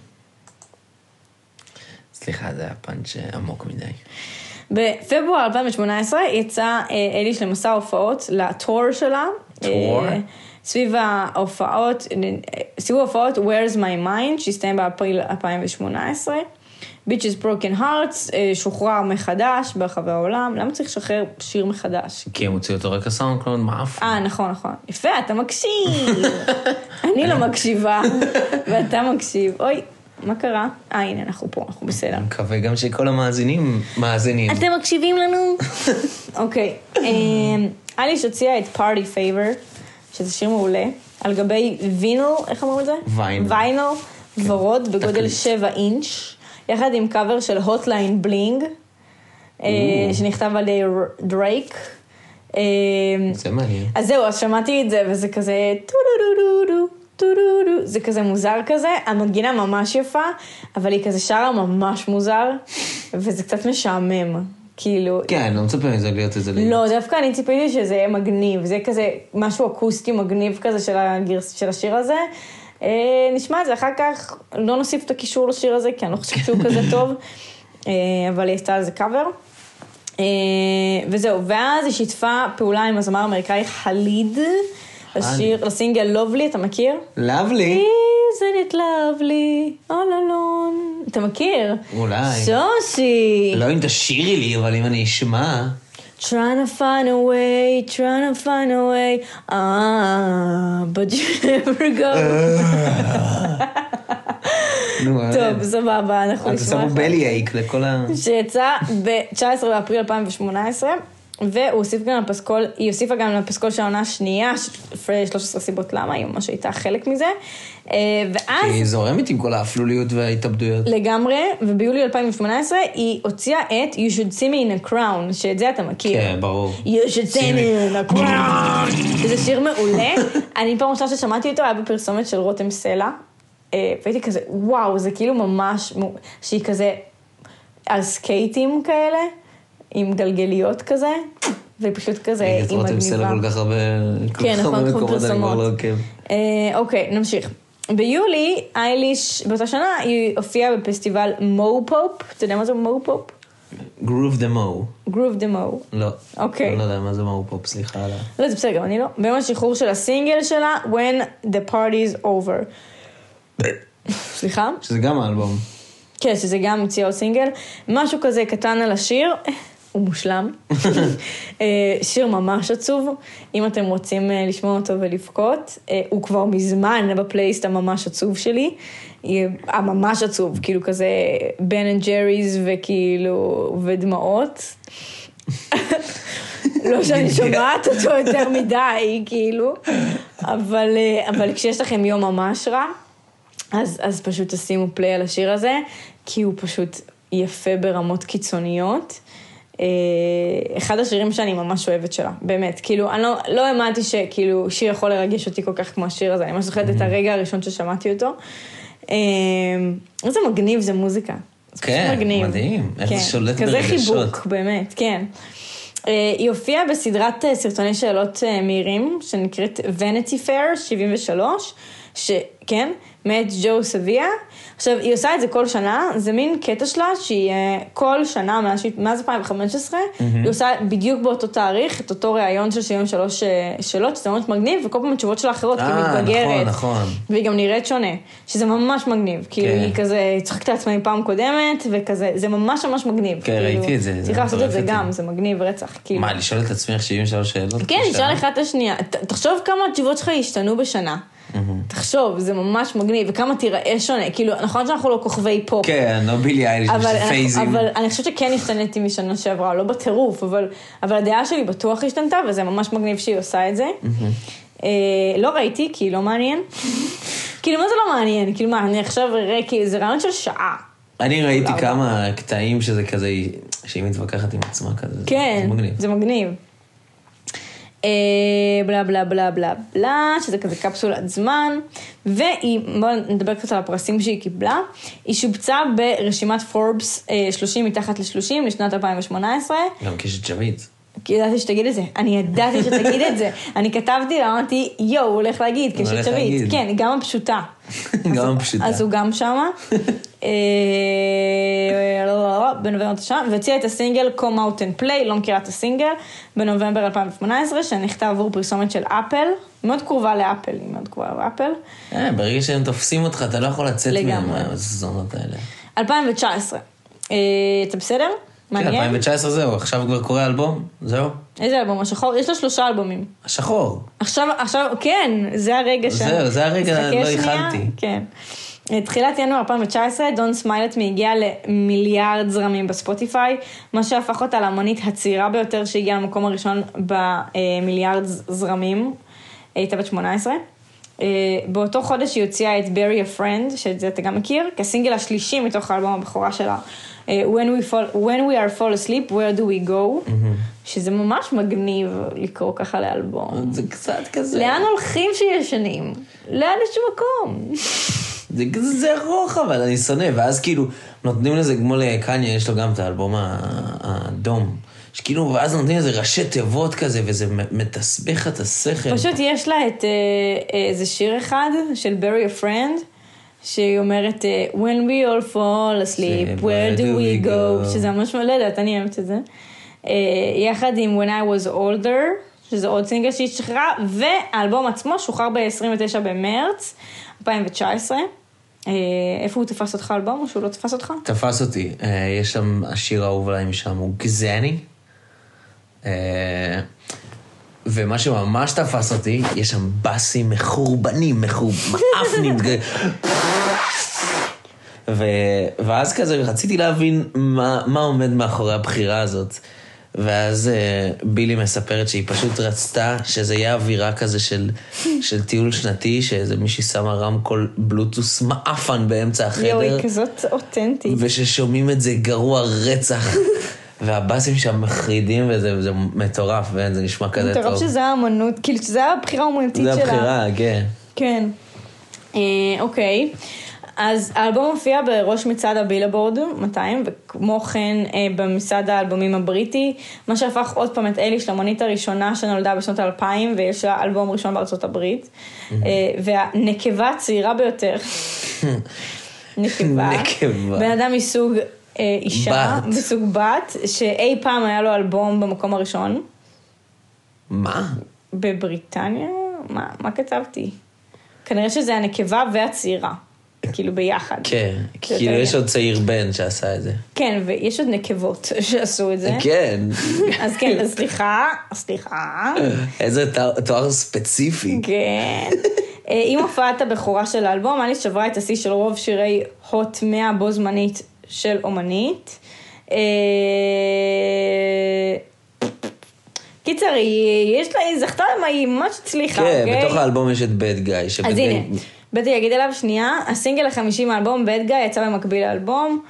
סליחה, זה היה פאנץ' עמוק מדי. בפברואר 2018 יצא אה, אליש למסע הופעות לטור שלה. tour? אה, סביב ההופעות, אה, סביב ההופעות Where's My Mind, שהסתיים באפריל 2018. Bitches Broken Hearts אה, שוחרר מחדש ברחבי העולם. למה צריך לשחרר שיר מחדש? כי הם הוציאו אותו רק ה SoundCloud מאף. אה, נכון, נכון. יפה, אתה מקשיב. <laughs> אני לא מקשיבה, ואתה מקשיב. אוי, מה קרה? אה, הנה, אנחנו פה, אנחנו בסדר. אני מקווה גם שכל המאזינים מאזינים. אתם מקשיבים לנו? <laughs> אוקיי. אמ, אייליש הוציאה את Party Favor, שזה שיר מעולה, על גבי vinyl, איך אמרו את זה? vinyl. vinyl, ורוד, בגודל תקליט. 7 אינץ', יחד עם קאבר של Hotline Bling, אה, שנכתב על ידי דרייק. אמ, זה מעניין. אז זהו, אז שמעתי את זה, וזה כזה טו דו דו דו דו. טו-דו-דו, זה כזה מוזר כזה, המנגינה ממש יפה, אבל היא כזה שרה ממש מוזר, וזה קצת משעמם, כאילו... כן, אני לא מצפה מזה להיות איזה. לא, דווקא אני ציפיתי שזה יהיה מגניב, זה כזה משהו אקוסטי מגניב כזה של, הגרס, של השיר הזה. אה, נשמע את זה אחר כך, לא נוסיף את הקישור לשיר הזה, כי אני לא חושבת שהוא כזה <laughs> טוב, אה, אבל היא עשתה על זה קאבר. אה, וזהו, ואז היא שיתפה פעולה עם הזמר האמריקאי חליד, לשיר, לסינגל לובלי, אתה מכיר? לאבלי. isn't it lovely, all alone. אתה מכיר? אולי. שושי. לא אם תשאירי לי, אבל אם אני אשמע... Trying to find a way, trying to find a way, ah, but you <laughs> never go. <laughs> נו, טוב, סבבה, אנחנו אתה נשמע שם לך. בלי אייק לכל ה... שיצא ב-19 באפריל 2018, והוא הוסיף גם לפסקול, היא הוסיפה גם לפסקול של העונה השנייה, ש- 13 סיבות למה, היא ממש הייתה חלק מזה. אה, ואז... היא זורמת עם כל האפלוליות וההתאבדויות. לגמרי, וביולי 2018 היא הוציאה את You should see me in a crown, שאת זה אתה מכיר. כן, ברור. You should see me in a crown. זה שיר מעולה. <laughs> אני פעם ראשונה ששמעתי אותו היה בפרסומת של רותם סלע. אה, והייתי כזה, וואו, זה כאילו ממש, שהיא כזה על סקייטים כאלה, עם גלגליות כזה, והיא פשוט כזה, רגע, את היא רותם סלע מגניבה. כל כך הרבה... כל כן, כך נכון, הרבה תחום מקומות, אני כבר פרסומות. לא עוקב. אה, אוקיי, נמשיך. ביולי, אייליש, באותה שנה, היא הופיעה בפסטיבל מו פופ. אתה יודע מה זה מו פופ? גרוב דה מו. גרוב דה מו. לא. אוקיי. אני לא יודע מה זה מו פופ, סליחה על ה... לא, זה בסדר, גם אני לא. ביום השחרור של הסינגל שלה, When the party is over. סליחה? שזה גם האלבום. כן, שזה גם הוציאה עוד סינגל. משהו כזה קטן על השיר, הוא מושלם. אה, שיר ממש עצוב, אם אתם רוצים אה, לשמוע אותו ולבכות. אה, הוא כבר מזמן בפלייליסט הממש עצוב שלי. הממש עצוב, כאילו כזה Ben and Jerry's וכאילו, ודמעות. לא שאני שומעת אותו יותר מדי, כאילו, אבל, אבל כשיש לכם יום ממש רע, אז, אז פשוט תשימו פליי על השיר הזה, כי הוא פשוט יפה ברמות קיצוניות. אה, אחד השירים שאני ממש אוהבת שלה, באמת, כאילו, אני לא, לא האמנתי שכאילו שיר יכול לרגש אותי כל כך כמו השיר הזה, אני ממש זוכרת את הרגע הראשון ששמעתי אותו. אה, איזה מגניב זה מוזיקה. זה כן, מגניב. מדהים. איך זה כן, שולט כזה ברגשות. חיבוק, באמת, כן. אה, היא הופיעה בסדרת אה, סרטוני שאלות אה, מהירים, שנקראת Vanity Fair 73, שכן, מאת ג'ו סביה. עכשיו, היא עושה את זה כל שנה, זה מין קטע שלה שהיא אה, כל שנה, מאז, שהיא- מאז 2015, היא עושה בדיוק באותו תאריך, את אותו ראיון של 73 אה, שאלות, שזה ממש מגניב, וכל פעם התשובות שלה אחרות, כי היא אה, מתבגרת. נכון, נכון. והיא גם נראית שונה, שזה ממש מגניב. כאילו, כן. היא כזה צוחקת על עצמה מפעם קודמת, וכזה, זה ממש ממש מגניב. כן, כאילו, ראיתי את זה, צריך לעשות את זה גם. זה מגניב רצח. כאילו. מה, לשאול את עצמך 73 שאלות? כן? נשאל אחד את השנייה. ת- תחשוב כמה התשובות שלך השתנו בשנה. תחשוב, זה ממש מגניב, וכמה תיראה שונה. כאילו, נכון שאנחנו לא כוכבי פופ. כן, לא בילי אייליש, פייזים. אבל אני חושבת שכן השתניתי משנה שעברה, לא בטירוף, אבל, אבל הדעה שלי בטוח השתנתה, וזה ממש מגניב שהיא עושה את זה. אה, לא ראיתי, כי לא מעניין. <laughs> כאילו, מה זה לא מעניין? כאילו, מה, אני עכשיו אראה, כאילו, זה רעיון של שעה. אני ראיתי. כמה קטעים שזה כזה, שהיא מתווכחת עם עצמה כזה. זה- כן, זה מגניב. אה, בלה בלה בלה בלה בלה, שזה כזה קפסולת זמן, והיא, בואו נדבר קצת על הפרסים שהיא קיבלה. היא שובצה ברשימת פורבס אה, 30 מתחת ל-30 לשנת 2018. גם שביט. כי ידעתי שתגיד את זה, אני ידעתי שתגיד את זה. אני כתבתי לה, אמרתי, יואו, הוא הולך להגיד. להגיד. כן, גם הפשוטה. <laughs> גם הפשוטה. אז הוא גם שמה. אה, בנובמבר תשעה, והוציאה את הסינגל Come Out and Play, לא מכירה את הסינגל, בנובמבר 2018, שנכתב עבור פרסומת של אפל, מאוד קרובה לאפל, היא מאוד קרובה לאפל. אה, ברגע שהם תופסים אותך, אתה לא יכול לצאת. מהזונות האלה. 2019, אה, אתה בסדר? כן, מעניין? 2019 זהו, עכשיו כבר קורה אלבום, זהו. איזה אלבום? השחור? יש לו שלושה אלבומים. השחור. עכשיו, עכשיו, כן, זה הרגע ש... זהו, זה הרגע, לא. איחלתי. כן. תחילת ינואר 2019, דון סמיילט הגיע למיליארד זרמים בספוטיפיי, מה שהפך אותה לאמנית הצעירה ביותר שהגיעה למקום הראשון במיליארד זרמים, הייתה בת 18. אה, באותו חודש היא הוציאה את Bury a Friend, שאת זה אתה גם מכיר, כסינגל השלישי מתוך האלבום הבכורה שלה. אה, When we, fall, when we are fall asleep, where do we go, שזה ממש מגניב לקרוא ככה לאלבום. זה קצת כזה. לאן הולכים שישנים? לאן יש מקום? זה כזה זה ארוך אבל אני שונא, ואז כאילו נותנים לזה כמו לקניה, יש לו גם את האלבום האדום. שכאילו, ואז נותנים לזה ראשי תיבות כזה, וזה מתסבך את השכל. פשוט יש לה את אה, אה, איזה שיר אחד של Bury a Friend, שהיא אומרת אה, When we all fall asleep, where do we go, שזה ממש לא יודעת, אני אוהבת את זה. יחד עם When I was older, שזה עוד סינגל שהיא שחררה, והאלבום עצמו שוחרר ב-29 במרץ 2019. אה, איפה הוא תפס אותך אלבום, או שהוא לא תפס אותך? תפס אותי, אה, יש שם, השיר האהוב עליי משם הוא גזני. אה, ומה שממש תפס אותי, יש שם באסים מחורבנים, מחורבנים. ואז כזה רציתי להבין מה עומד מאחורי הבחירה הזאת. ואז אה, בילי מספרת שהיא פשוט רצתה שזה יהיה אווירה כזה של, של טיול שנתי, שאיזה מישהי שמה רמקול בלוטוס מעפן באמצע החדר. יואו, היא כזאת אותנטית. וששומעים את זה גרוע רצח. <laughs> והבאסים שם מחרידים וזה מטורף, וזה נשמע כזה טוב. מטורף שזה האמנות, כאילו שזה הבחירה האומנותית זה שלה. הבחירה, כן. כן. אה, אוקיי. אז האלבום מופיע בראש מצעד הבילבורד 200, וכמו כן אה, במצעד האלבומים הבריטי, מה שהפך עוד פעם את אליש לאמנית הראשונה שנולדה בשנות 2000, ויש לה אלבום ראשון בארצות הברית, אה, והנקבה הצעירה ביותר, נקבה, נקבה. בן אדם מסוג אה, אישה. מסוג בת, שאי פעם היה לו אלבום במקום הראשון, מה? בבריטניה? מה, מה כתבתי? כנראה שזה הנקבה והצעירה, כאילו ביחד. כן, כאילו יש עוד צעיר בן שעשה את זה. כן, ויש עוד נקבות <laughs> שעשו את זה. כן. <laughs> אז כן, אז סליחה, סליחה. איזה תואר- ספציפי. כן. אה, עם הופעת הבכורה של האלבום, אליס שברה את השיא של רוב שירי הוט 100 בו זמנית של אומנית. אה, קיצר, היא, יש לה, היא זכתה, ממש הצליחה, כן, אוקיי? בתוך האלבום יש את בד גיא. אז הנה, בטי אגיד עליו שנייה, הסינגל החמישי מהאלבום, בד גיא, יצא במקביל לאלבום.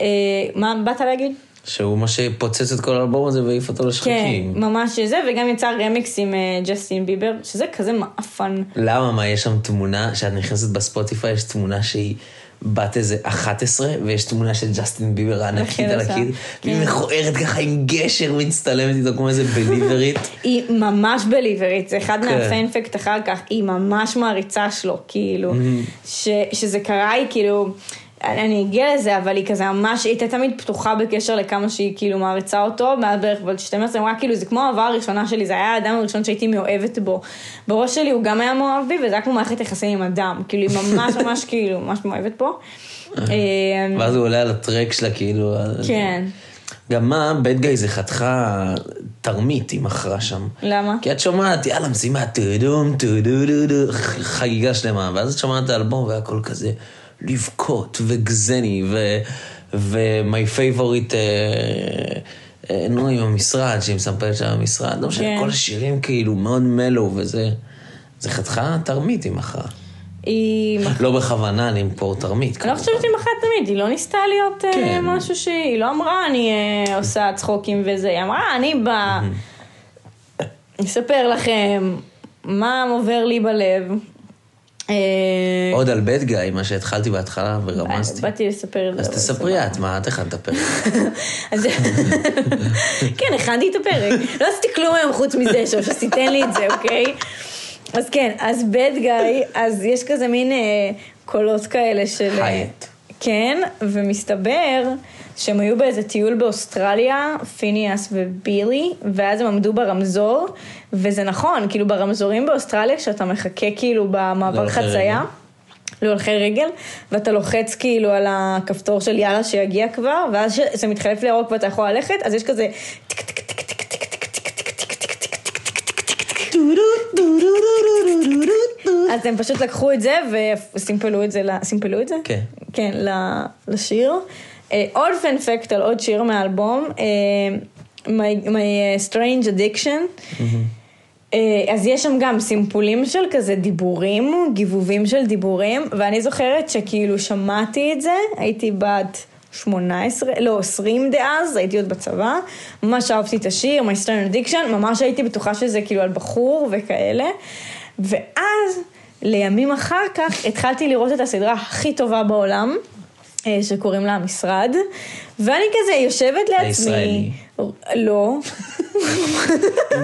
אה, מה באת להגיד? שהוא מה שפוצץ את כל האלבום הזה והעיף אותו כן, לשחקים. ממש זה, וגם יצא רמיקס עם אה, ג'סטין ביבר, שזה כזה מעפן. למה? מה, יש שם תמונה, כשאת נכנסת בספוטיפיי, יש תמונה שהיא בת איזה 11, ויש תמונה של ג'סטין ביבר הענקית לחדר על. הקיר, והיא כן. מכוערת ככה עם גשר, מצטלמת איתו כמו איזה בליברית. <laughs> היא ממש בליברית, זה אחד כן. מהפנפקט אחר כך, היא ממש מעריצה שלו, כאילו, ש, שזה קרה, היא כאילו, אני אגיע לזה, אבל היא כזה ממש, היא הייתה תמיד פתוחה בקשר לכמה שהיא כאילו מעריצה אותו, מאז בערך בת 12, היא אמרה כאילו, זה כמו האהבה הראשונה שלי, זה היה האדם הראשון שהייתי מאוהבת בו. בראש שלי הוא גם היה מאוהב בי, וזה היה כמו מערכת יחסים עם אדם, כאילו, היא ממש <laughs> ממש כאילו, ממש מאוהבת בו. אה, ואז הוא עולה על הטרק שלה, כאילו... כן. גם מה, בד גיא זה חתיכה תרמית, היא מכרה שם. למה? כי את שומעת, יאללה, משימה, טו-דום, טו-דו-דו-דו, חגיגה שלמה, ואז את שומעת את האלבום והכל כזה לבכות וגזני, ו... ו-my favorite, אה, אה, נו, עם המשרד, שהיא מספרת שם במשרד, לא משנה, כן. כל השירים כאילו מאוד מלו וזה, זה חתיכה תרמית היא מכרה. היא... לא בכוונה למכור תרמית. אני לא חושבת שהיא מכרה תמיד, היא לא ניסתה להיות אה, כן. משהו שהיא, היא לא אמרה אני עושה צחוקים וזה, היא אמרה אני באה, אספר לכם מה עובר לי בלב. אה, עוד על בית גיא, מה שהתחלתי בהתחלה ורמזתי. באתי לספר את זה. אז תספרי את, מה את הכנת הפרק? <laughs> <laughs> כן, הכנתי את הפרק. לא עשיתי כלום היום חוץ מזה, שוש, אז תיתן לי את זה, אוקיי? אז כן, אז בד גיא, אז יש כזה מין אה, קולות כאלה של... אה, הייט. כן, ומסתבר שהם היו באיזה טיול באוסטרליה, פיניאס ובילי, ואז הם עמדו ברמזור, וזה נכון, כאילו ברמזורים באוסטרליה, כשאתה מחכה כאילו במעבר חצייה, להולכי רגל, ואתה לוחץ כאילו על הכפתור של יאללה שיגיע כבר, ואז שזה מתחלף לירוק ואתה יכול ללכת, אז יש כזה טיק טיק טיק אז הם פשוט לקחו את זה וסימפלו את זה, סימפלו את זה? כן. כן, לשיר. עוד פנפקט על עוד שיר מהאלבום, My, my Strange Addiction. אז יש שם גם סימפולים של כזה דיבורים, גיבובים של דיבורים, ואני זוכרת שכאילו שמעתי את זה, הייתי בת 18, לא, 20 דאז, הייתי עוד בצבא, ממש אהבתי את השיר, My Strange Addiction, ממש הייתי בטוחה שזה כאילו על בחור וכאלה, ואז לימים אחר כך התחלתי לראות את הסדרה הכי טובה בעולם. אה, שקוראים לה המשרד, ואני כזה יושבת לעצמי, הישראלי. לא,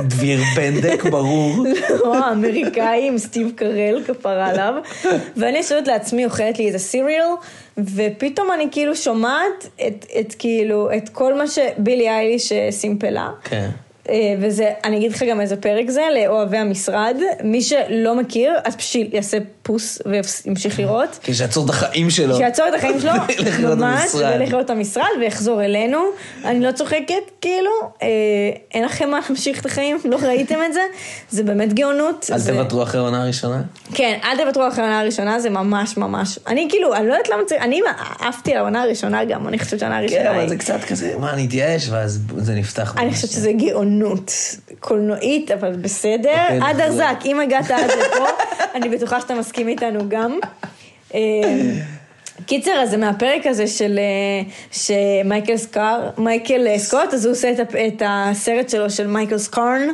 דביר בנדק, ברור. לא, האמריקאי עם סטיב קרל, כפרה עליו, ואני יושבת לעצמי, אוכלת לי איזה סיריאל, ופתאום אני כאילו שומעת את, את כאילו, את כל מה שבילי אייליש אה, סימפלה. כן. אה, וזה, אני אגיד לך גם איזה פרק זה, לאוהבי המשרד. מי שלא מכיר, אז פשוט יעשה פוס וימשיך לראות. כי שיעצור את החיים שלו. שיעצור את החיים שלו, <laughs> ממש. וילך לראות את המשרד ויחזור אלינו. אני לא צוחקת, כאילו, אה, אין לכם מה להמשיך את החיים, לא ראיתם את זה? זה באמת גאונות. אל תוותרו אחרי העונה הראשונה. כן, אל תוותרו אחרי העונה הראשונה, זה ממש ממש. אני כאילו, אני לא יודעת למה צריך, אני עפתי על העונה הראשונה גם, אני חושבת שהעונה הראשונה כן, אבל היא- זה קצת כזה, מה, אני אתייאש, ואז זה נפתח. אני. חושבת שזה גאונות קולנועית, אבל בסדר. אוקיי, עד. ארזק, אם הגעת עד לפה, <laughs> אני בטוחה שאתה מסכים איתנו גם. אה, קיצר, אז זה מהפרק הזה של אה, שמייקל סקאר, מייקל אה, סקוט, אז הוא עושה את, את הסרט שלו של מייקל סקארן,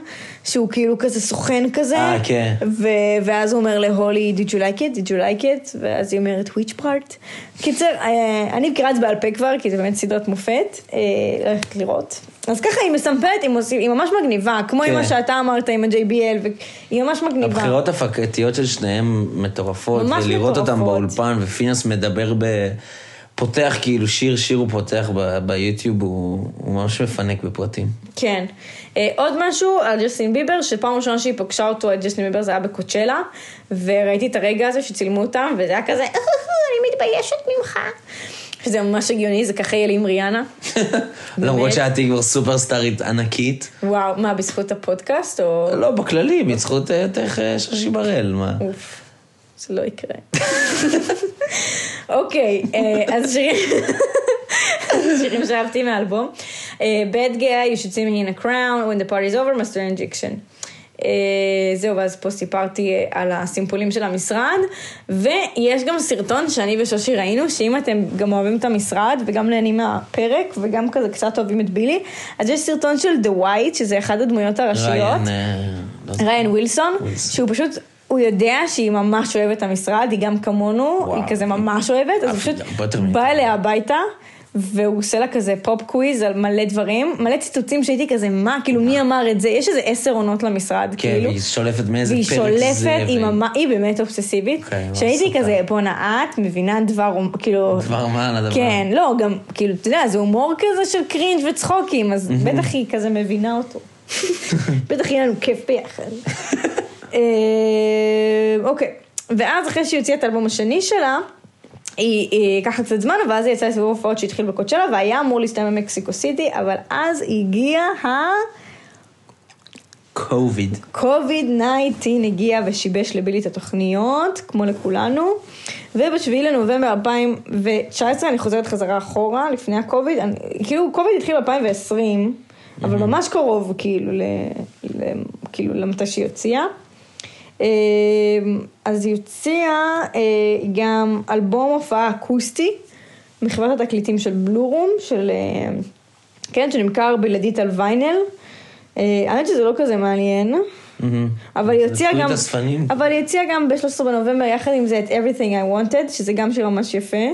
שהוא כאילו כזה סוכן כזה. אה, כן. ו- ואז הוא אומר להולי, did you like it? did you like it? ואז היא אומרת, which part? קיצר, אה, אני מכירה את זה בעל פה כבר, כי זה באמת סדרת מופת, אה, ללכת לראות. אז ככה היא מסמפלת, היא, מוסיף, היא ממש מגניבה, כמו עם כן. מה שאתה אמרת עם ה-JBL, והיא ממש מגניבה. הבחירות הפקתיות של שניהם מטורפות, ממש ולראות אותם מטורפות. באולפן, ופינס מדבר ב... פותח כאילו שיר, שיר הוא פותח ב- ביוטיוב, הוא הוא ממש מפנק בפרטים. כן. אה, עוד משהו על ג'סטין ביבר, שפעם ראשונה שהיא פגשה אותו, את ג'סטין ביבר, זה היה ב Coachella, וראיתי את הרגע הזה שצילמו אותם, וזה היה כזה, אני מתביישת ממך. שזה ממש הגיוני, זה ככה יהיה לי עם ריאנה. <laughs> למרות שאת היא כבר סופרסטארית ענקית. וואו, מה, בזכות הפודקאסט, או... לא, בכללי, בזכות אה, תך אה, שושי בראל, מה? אוף, זה לא יקרה. <laughs> אוקיי, אה, אז. שירים <laughs> שאהבתי מהאלבום. אה, Bad Guy, You should see me in a crown, When the party is over, Master Injection. אה, זהו, ואז פה סיפרתי אה, על הסימפולים של המשרד, ויש גם סרטון שאני ושושי ראינו, שאם אתם גם אוהבים את המשרד, וגם נהנים מהפרק, וגם כזה קצת אוהבים את בילי, אז יש סרטון של The White, שזה אחד הדמויות הראשיות. ריין, לא ווילסון. שהוא פשוט, הוא יודע שהיא ממש אוהבת את המשרד, היא גם כמונו, וואו. היא כזה ממש אוהבת, אז הוא פשוט בא. אליה הביתה. והוא עושה לה כזה pop quiz על מלא דברים, מלא ציטוטים שהייתי כזה, מה, כאילו מי אמר את זה? יש איזה עשר עונות למשרד, כן, כאילו. והיא שולפת מאיזה והיא פרק שולפת, זה. היא, והיא- ממש, היא באמת אובססיבית. כן, ממש שהייתי. כזה, בואנה, את מבינה דבר, כאילו... דבר מה על הדבר? כן, לא, גם, כאילו, אתה יודע, זה הומור כזה של cringe וצחוקים, אז בטח היא כזה מבינה אותו. <laughs> בטח יהיה לנו כיף ביחד. <laughs> אה, אוקיי, ואז אחרי שהיא הוציאה את האלבום השני שלה, היא, לקחה קצת זמן, ואז היא יצאה לסיבוב הופעות שהתחיל בקוצ'לה, והיה אמור להסתיים במקסיקו סיטי, אבל אז הגיע ה... קוביד. קוביד 19 הגיע ושיבש לבילי את התוכניות, כמו לכולנו, ובשביעי לנובמבר 2019, אני חוזרת חזרה אחורה, לפני הקוביד, אני, כאילו קוביד התחיל ב-2020, אבל ממש קרוב, כאילו, ל, ל, כאילו למתי שהיא הוציאה. אה, אז היא הוציאה אה, גם אלבום הופעה אקוסטי, מחברת התקליטים של בלורום, של, אה, כן, שנמכר בלעדית על ויינל. האמת שזה לא כזה מעניין. אבל היא הוציאה גם. אבל היא הוציאה גם ב-13 בנובמבר יחד עם זה את Everything I Wanted, שזה גם שיר ממש יפה,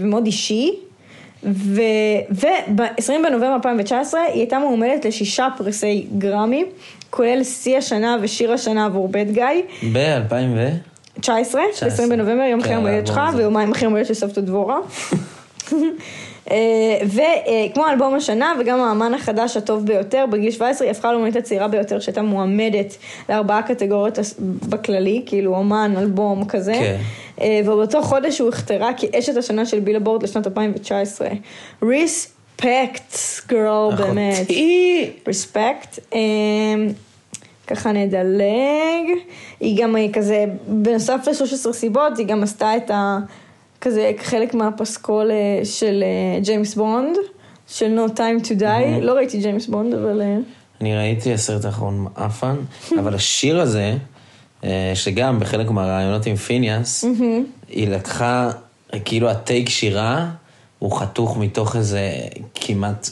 ומאוד אישי. וב-20 בנובמבר 2019 היא הייתה מועמדת לשישה פרסי גרמי, כולל שיא השנה ושיר השנה עבור בד גיא. ב-2000 ו... 19, 20 בנובמבר, יום כן, אחרי יום הולדת שלך. ויומיים אחרי יום הולדת של סבתא דבורה. <laughs> וכמו אלבום השנה וגם האמן החדש הטוב ביותר, בגיל 17 היא הפכה לאומנית הצעירה ביותר שהייתה מועמדת לארבעה קטגוריות בכללי, כאילו אומן, אלבום כזה. כן. אה, ובאותו חודש היא הוכתרה כאשת השנה של בילבורד לשנת 2019. respect, girl, באמת. אחותי. respect. ככה נדלג. היא גם אה, כזה, בנוסף ל-13 סיבות, היא גם עשתה את ה... כזה חלק מהפסקול אה, של אה, ג'יימס בונד, של No Time to Die. לא ראיתי ג'יימס בונד, אבל... אה, אני ראיתי הסרט האחרון מעפן, אבל השיר הזה, אה, שגם בחלק מהראיונות עם פיניאס, היא לקחה, כאילו הטייק שירה, הוא חתוך מתוך איזה כמעט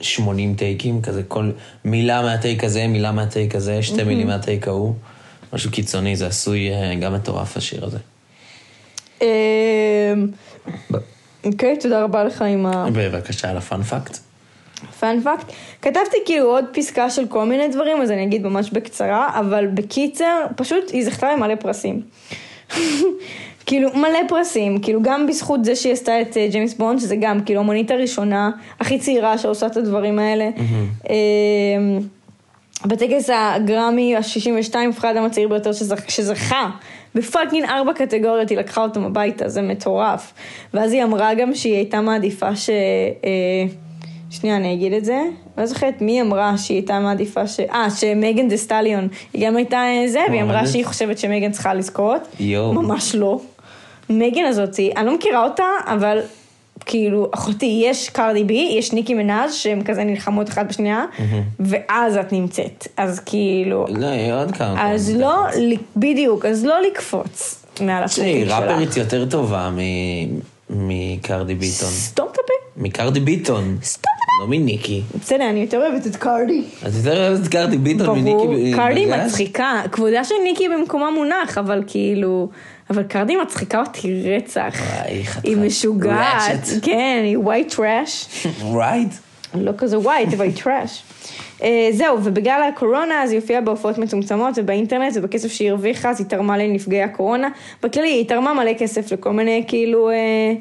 80 טייקים, כזה כל מילה מהטייק הזה, מילה מהטייק הזה, שתי מילים מהטייק ההוא. משהו קיצוני, זה עשוי אה, גם מטורף השיר הזה. אמ, אוקיי, תודה רבה לך עם ה... בבקשה, על הפאנפקט. fun fact. כתבתי כאילו עוד פסקה של כל מיני דברים, אז אני אגיד ממש בקצרה, אבל בקיצר, פשוט היא זכתה למלא פרסים. <laughs> כאילו מלא פרסים, כאילו גם בזכות זה שהיא עשתה את אה, ג'יימס בונד, שזה גם כאילו האומנית הראשונה, הכי צעירה שעושה את הדברים האלה. אמ, בטקס הגרמי ה-62 הפכה האדם הצעיר ביותר שזכ- שזכה ב fucking ארבע קטגוריות, היא לקחה אותם הביתה, זה מטורף. ואז היא אמרה גם שהיא הייתה מעדיפה ש... אה, שנייה, אני אגיד את זה. לא זוכרת מי אמרה שהיא הייתה מעדיפה ש... אה, שמגן דה סטליון. היא גם הייתה אה, זה, והיא אמרה? שהיא חושבת שמגן צריכה לזכות. יואו. ממש לא. מגן הזאתי, אני לא מכירה אותה, אבל כאילו, אחותי, יש קרדי בי, יש ניקי מנאז' שהן כזה נלחמות אחת בשנייה, ואז את נמצאת. אז כאילו, לא, יהיה עוד כמה. אז. לא, בדיוק, אז לא לקפוץ מעל הפלטים שלך. ראפרית יותר טובה מקרדי ביטון. סתום את הפה. מקרדי ביטון. סתום לא מניקי. בסדר, אני יותר אוהבת את קרדי. את יותר אוהבת את קרדי ביטון מניקי קרדי בגז? מצחיקה, כבודה של ניקי במקומה מונח, אבל כאילו, אבל קרדי מצחיקה אותי רצח. וואי, חתיכת היא משוגעת. כן, היא white trash. <laughs> רייט? לא כזה white, אבל היא trash. אה, זהו, ובגלל הקורונה אז היא הופיעה בהופעות מצומצמות ובאינטרנט ובכסף שהיא הרוויחה אז היא תרמה לנפגעי הקורונה. בכללי היא תרמה מלא כסף לכל מיני כאילו אה,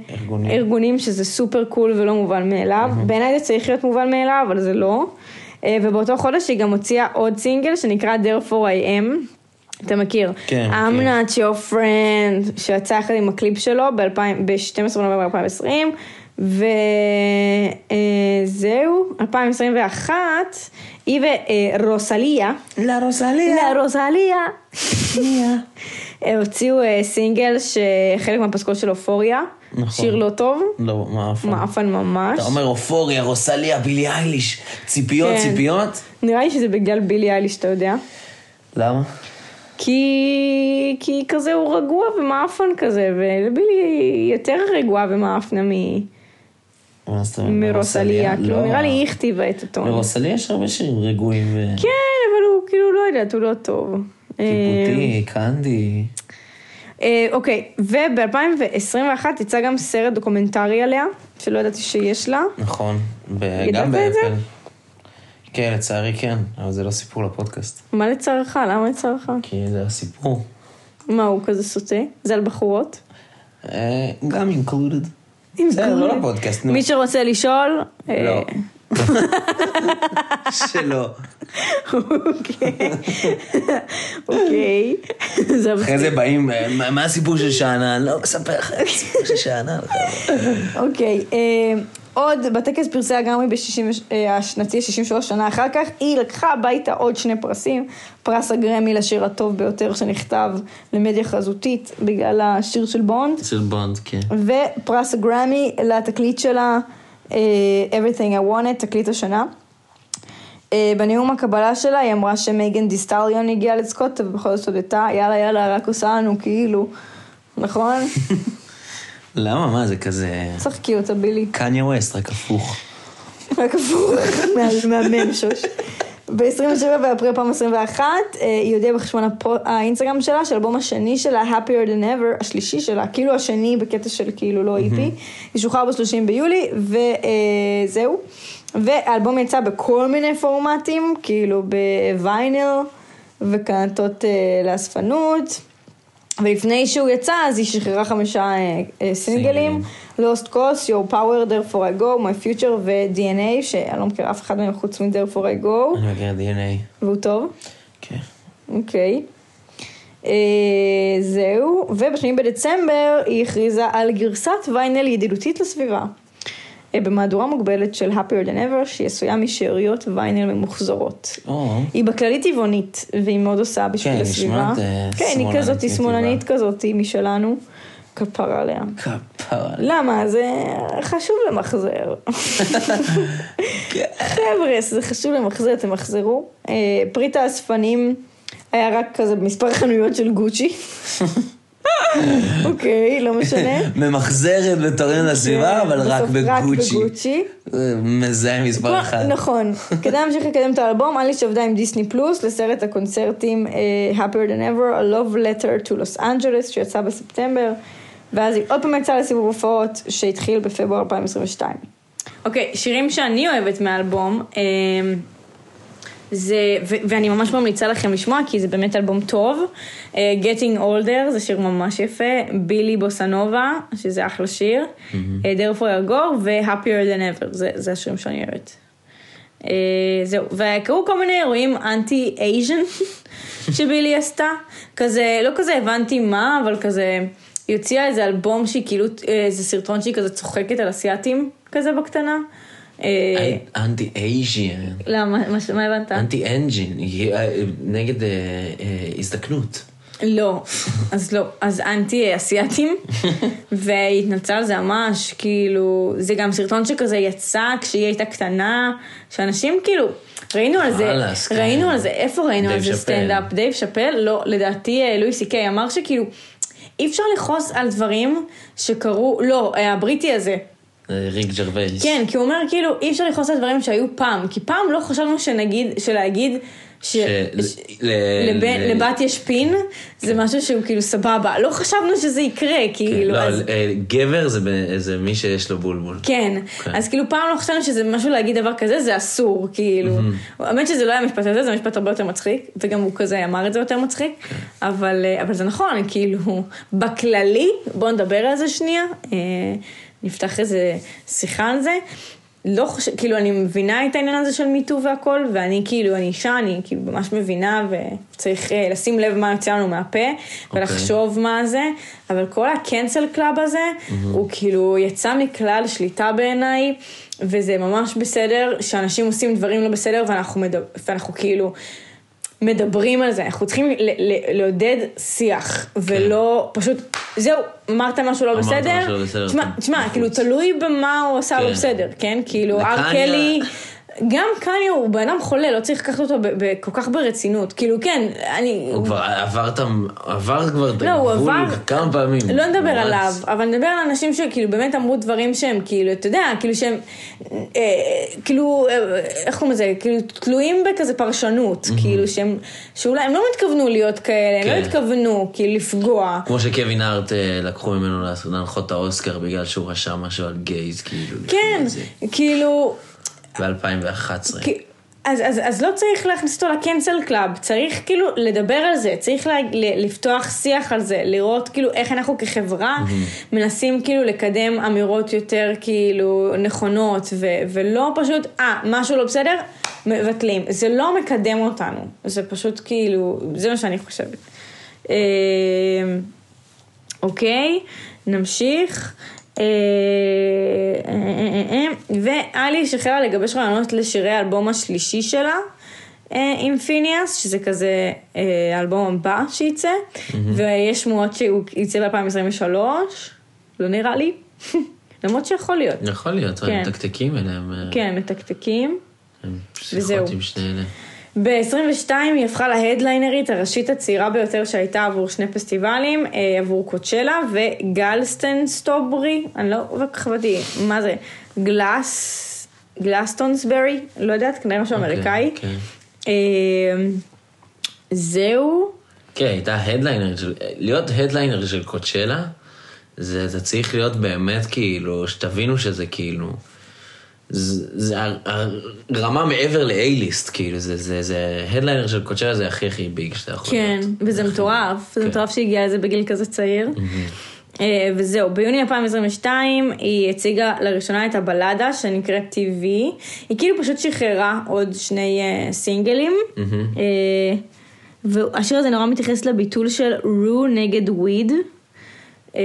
ארגונים. ארגונים שזה super cool ולא מובן מאליו. בעיניי זה צריך להיות מובן מאליו, אבל זה לא. אה, ובאותו חודש היא גם הוציאה עוד סינגל שנקרא Therefore I am. אתה מכיר? כן, I'm כן. not your friend, שיצא יחד עם הקליפ שלו ב-12 בנובמבר 2020, וזהו, 2021, היא ורוסליה, לה רוסליה. לה רוסליה, <laughs> הוציאו אה, סינגל שחלק מהפסקול של אופוריה, נכון. שיר לא טוב, לא, מעפן. מעפן ממש. אתה אומר אופוריה, רוסליה, בילי אייליש, ציפיות, כן. ציפיות? נראה לי שזה בגלל בילי אייליש, אתה יודע. למה? כי, כי כזה הוא רגוע ומאפן כזה, ולבילי היא יותר רגועה ומאפנה מ... מרוסליה, כאילו לא. נראה לי היא הכתיבה את הטון. לרוסליה יש הרבה שירים רגועים ו... כן, אבל הוא כאילו לא יודעת, הוא לא טוב. טיפוטי, קנדי. אה, אוקיי, וב-2021 יצא גם סרט דוקומנטרי עליה, שלא ידעתי שיש לה. נכון. גם? באפל. כן, לצערי כן, אבל זה לא סיפור לפודקאסט. מה לצערך? למה לצערך? כי זה הסיפור. מה, הוא כזה סוטה? זה על בחורות? אה, גם included. בסדר, לא לפודקאסט, נו. מי שרוצה לשאול... אה, לא. <laughs> שלא. אוקיי. <laughs> אוקיי. <laughs> אחרי זה באים, אה, מה- הסיפור של שאנן? לא, אספר לך את הסיפור של שאנן. אוקיי, אה, עוד בטקס פרסי הגרמי ב-60 השנתי 63 שנה אחר כך, היא לקחה הביתה עוד שני פרסים, פרס הגרמי לשיר הטוב ביותר שנכתב למדיה חזותית בגלל השיר של בונד, של בונד, כן. ופרס הגרמי לתקליט שלה אה, Everything I Wanted, תקליט השנה. אה, בנאום הקבלה שלה היא אמרה שמייגן דיסטליון הגיעה לזכות, ובכל זאת הודתה, יאללה יאללה, רק עושה לנו כאילו, נכון? <laughs> למה? מה, זה כזה... צחקי אותה בילי. קניה ווסט, רק הפוך. רק הפוך מה- מהמם שוש. ב-27 באפריל 2021 אה, היא הודיעה בחשבון האינסטגרם שלה שהאלבום השני שלה, Happier Than Ever, השלישי שלה, כאילו השני בקטע של כאילו לא איפי, ישוחרר ב-30 ביולי וזהו. והאלבום יצא בכל מיני פורמטים, כאילו בווייניל וקלטות אה, לאספנות. ולפני שהוא יצא, אז היא שחררה חמישה אה, אה, סינגלים, Lost Cause, Your Power, Therefore I Go, My Future ו-DNA, שאני לא מכירה אף אחד מהם חוץ מ-Therefore I Go, אני מכיר DNA. והוא טוב, כן. אוקיי. אה, זהו, ובשני בדצמבר היא הכריזה על גרסת ויינל ידידותית לסביבה. אה, במהדורה מוגבלת של Happier Than Ever, שהיא עשויה משאריות ויינל ממוחזרות. או. היא בכללי טבעונית, והיא מאוד עושה בשביל כן, הסביבה. נשמעת, אה, כן, היא כזאת. שמאלנית כזאת, היא משלנו. כפרה עליה. כפרה. למה? זה חשוב למחזר. חבר'ה, זה חשוב למחזר, תמחזרו. אה, פריט האספנים היה רק כזה במספר חנויות של גוצ'י. אוקיי, לא משנה. <laughs> ממחזרת ותורמת לסביבה, אבל רק בסוף רק בגוצ'י. בגוצ'י. זה מזהה מספר אחד. נכון. <laughs> כדי להמשיך לקדם את האלבום, אליש עבדה עם דיסני פלוס לסרט הקונצרטים אה, Happier Than Ever, A Love Letter to Los Angeles, שיצא בספטמבר, ואז היא עוד פעם יצאה לסיבוב הופעות שהתחיל בפברואר 2022. אוקיי, שירים שאני אוהבת מהאלבום, אה, זה, ו- ואני ממש ממליצה לכם לשמוע, כי זה באמת אלבום טוב. אה, Getting Older, זה שיר ממש יפה. בילי בוסנובה, שזה אחלה שיר. אה, Therefore יגור, ו-Happier Than Ever, זה, זה השירים שאני אוהבת. אה, זהו, וקרו כל מיני אירועים אנטי אייז'ן <laughs> שבילי עשתה. כזה, לא כזה הבנתי מה, אבל כזה, היא הוציאה איזה אלבום שהיא כאילו, אה, איזה סרטון שהיא כזה צוחקת על אסיאתים, כזה בקטנה. אה, אנטי אייז'יאן. למה? מה- הבנת? אנטי אנג'ין. אה, נגד אה, הזדקנות. לא, אז לא, אז אנטי אסיאתים, <laughs> והיא התנצלה על זה ממש, כאילו, זה גם סרטון שכזה יצא כשהיא הייתה קטנה, שאנשים כאילו, ראינו על זה, כן. ראינו על זה, איפה ראינו על זה. סטנדאפ? דייב שאפל? לא, לדעתי לואי סי קיי אמר שכאילו, אי אפשר לכעוס על דברים שקרו, לא, הבריטי הזה, ריקי ג'רווייס. כן, כי הוא אומר כאילו, אי אפשר לכעוס על דברים שהיו פעם, כי פעם לא חשבנו שנגיד, שלהגיד, ש... ש- ש- ל- לבן, ל- לבת יש פין, זה משהו שהוא כאילו סבבה. לא חשבנו שזה יקרה, כאילו, לא, אז... אה, גבר זה ב- זה מי שיש לו בולבול. כן, כן. אז כאילו פעם לא חשבנו שזה משהו להגיד דבר כזה, זה אסור, כאילו. האמת שזה לא היה משפט הזה, זה משפט הרבה יותר מצחיק, וגם הוא כזה אמר את זה יותר מצחיק, כן. אבל, אה, אבל זה נכון, כאילו, בכללי, בואו נדבר על זה שנייה, אה, נפתח איזה שיחה על זה. לא חושב, כאילו אני מבינה את העניין הזה של מיטו והכל, ואני כאילו, אני אישה, אני כאילו ממש מבינה, וצריך אה, לשים לב מה יוצא לנו מהפה, ולחשוב מה זה, אבל כל ה cancel culture הזה, הוא כאילו יצא מכלל שליטה בעיניי, וזה ממש בסדר שאנשים עושים דברים לא בסדר, ואנחנו, מדבר, ואנחנו כאילו... מדברים על זה, אנחנו צריכים ל- ל- לעודד שיח, ולא פשוט, זהו, אמרת משהו לא אמרת בסדר, משהו לא בסדר, תשמע, כן. כאילו תלוי במה הוא עשה לא כן. בסדר, כן? כאילו, אר קלי, גם קניה הוא בן אדם חולה, לא צריך לקחת אותו כל כך ברצינות, כאילו, כן, אני... הוא כבר עבר את ה... עבר כבר את לא, הגבול כמה פעמים. לא נדבר. עליו, אבל נדבר על אנשים שכאילו באמת אמרו דברים שהם כאילו, אתה יודע, כאילו שהם, אה, כאילו, אה, איך קוראים לזה, כאילו תלויים בכזה פרשנות, כאילו שהם, שאולי הם לא התכוונו להיות כאלה, הם לא כן. התכוונו כאילו לפגוע. כמו שקווין הארט אה, לקחו ממנו להנחות את האוסקר בגלל שהוא רשם משהו על גייז, כאילו. כן. כאילו, ב-2011. כי- אז, אז, אז לא צריך להכניס אותו ל cancel club, צריך כאילו לדבר על זה, צריך לה, ל, לפתוח שיח על זה, לראות כאילו איך אנחנו כחברה מנסים כאילו לקדם אמירות יותר כאילו נכונות, ו, ולא פשוט, אה, משהו לא בסדר, מבטלים. זה לא מקדם אותנו, זה פשוט כאילו, זה מה שאני חושבת. אה, אוקיי, נמשיך. אה, אה, אה, ואליש החלה לגבש רעיונות לשירי האלבום השלישי שלה עם פיניאס, שזה כזה האלבום הבא שייצא, ויש שמועות שהוא יצא ב-2023, לא נראה לי, <laughs> למרות שיכול להיות. יכול להיות, כן. הם מתקתקים אליהם. כן, מתקתקים. הם וזהו. שיחות עם שני אלה. ב-22 היא הפכה להדליינרית הראשית הצעירה ביותר שהייתה עבור שני פסטיבלים, אה, עבור קוצ'לה וגלסטן סטוברי, אני לא כל כך הבנתי, מה זה? גלאס, גלסטונסברי, לא יודעת, כנראה משהו אמריקאי. כן. אה, זהו, כן, הייתה headliner של... להיות headliner של קוצ'לה, זה, זה צריך להיות באמת כאילו, שתבינו שזה כאילו... זה, זה הר- הרמה מעבר ל-A-list, כאילו, זה, זה, זה, headliner של קוצ'לה זה הכי הכי big שאתה יכול כן, להיות. וזה מטורף, זה כן. מטורף שהגיע לזה בגיל כזה צעיר. אה, וזהו, ביוני 2022 היא הציגה לראשונה את הבלדה שנקראת TV. היא כאילו פשוט שחררה עוד שני אה, סינגלים. אה, והשיר הזה נורא מתייחס לביטול של רו נגד וויד. אה,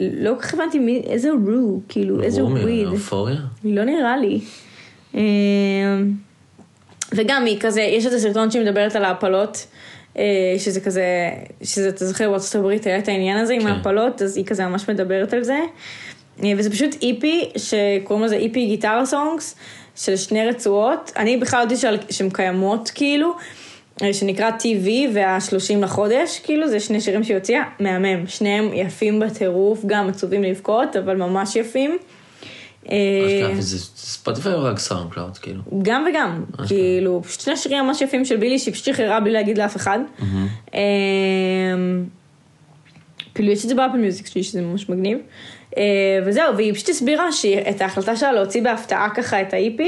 לא כל כך הבנתי מי, איזה רו, כאילו, איזה וויד. אופוריה? לא נראה לי. אה, וגם היא כזה, יש את הסרטון שהיא מדברת על ההפלות, אה, שזה כזה, שזה, אתה זוכר, בארצות הברית היה את העניין הזה עם כן. ההפלות, אז היא כזה ממש מדברת על זה. וזה פשוט EP, שקוראים לזה EP Guitar Songs, של שני רצועות. אני בכלל שעל- שהן קיימות, כאילו. אה, שנקרא TV והשלושים לחודש, כאילו, זה שני שירים שהיא הוציאה, מהמם, שניהם יפים בטירוף, גם עצובים לבכות, אבל ממש יפים. אה, אשכרה, וזה ספוטיפיי או רק סאונד קלאוד, כאילו? גם וגם, כאילו, פשוט שני שירים ממש יפים של בילי, שהיא פשוט שחררה בלי להגיד לאף אחד. אמ, כאילו, יש את זה באפל מיוזיק שלי, שזה ממש מגניב. אה, וזהו, והיא פשוט הסבירה שהיא- את ההחלטה שלה להוציא בהפתעה ככה את ה-EP,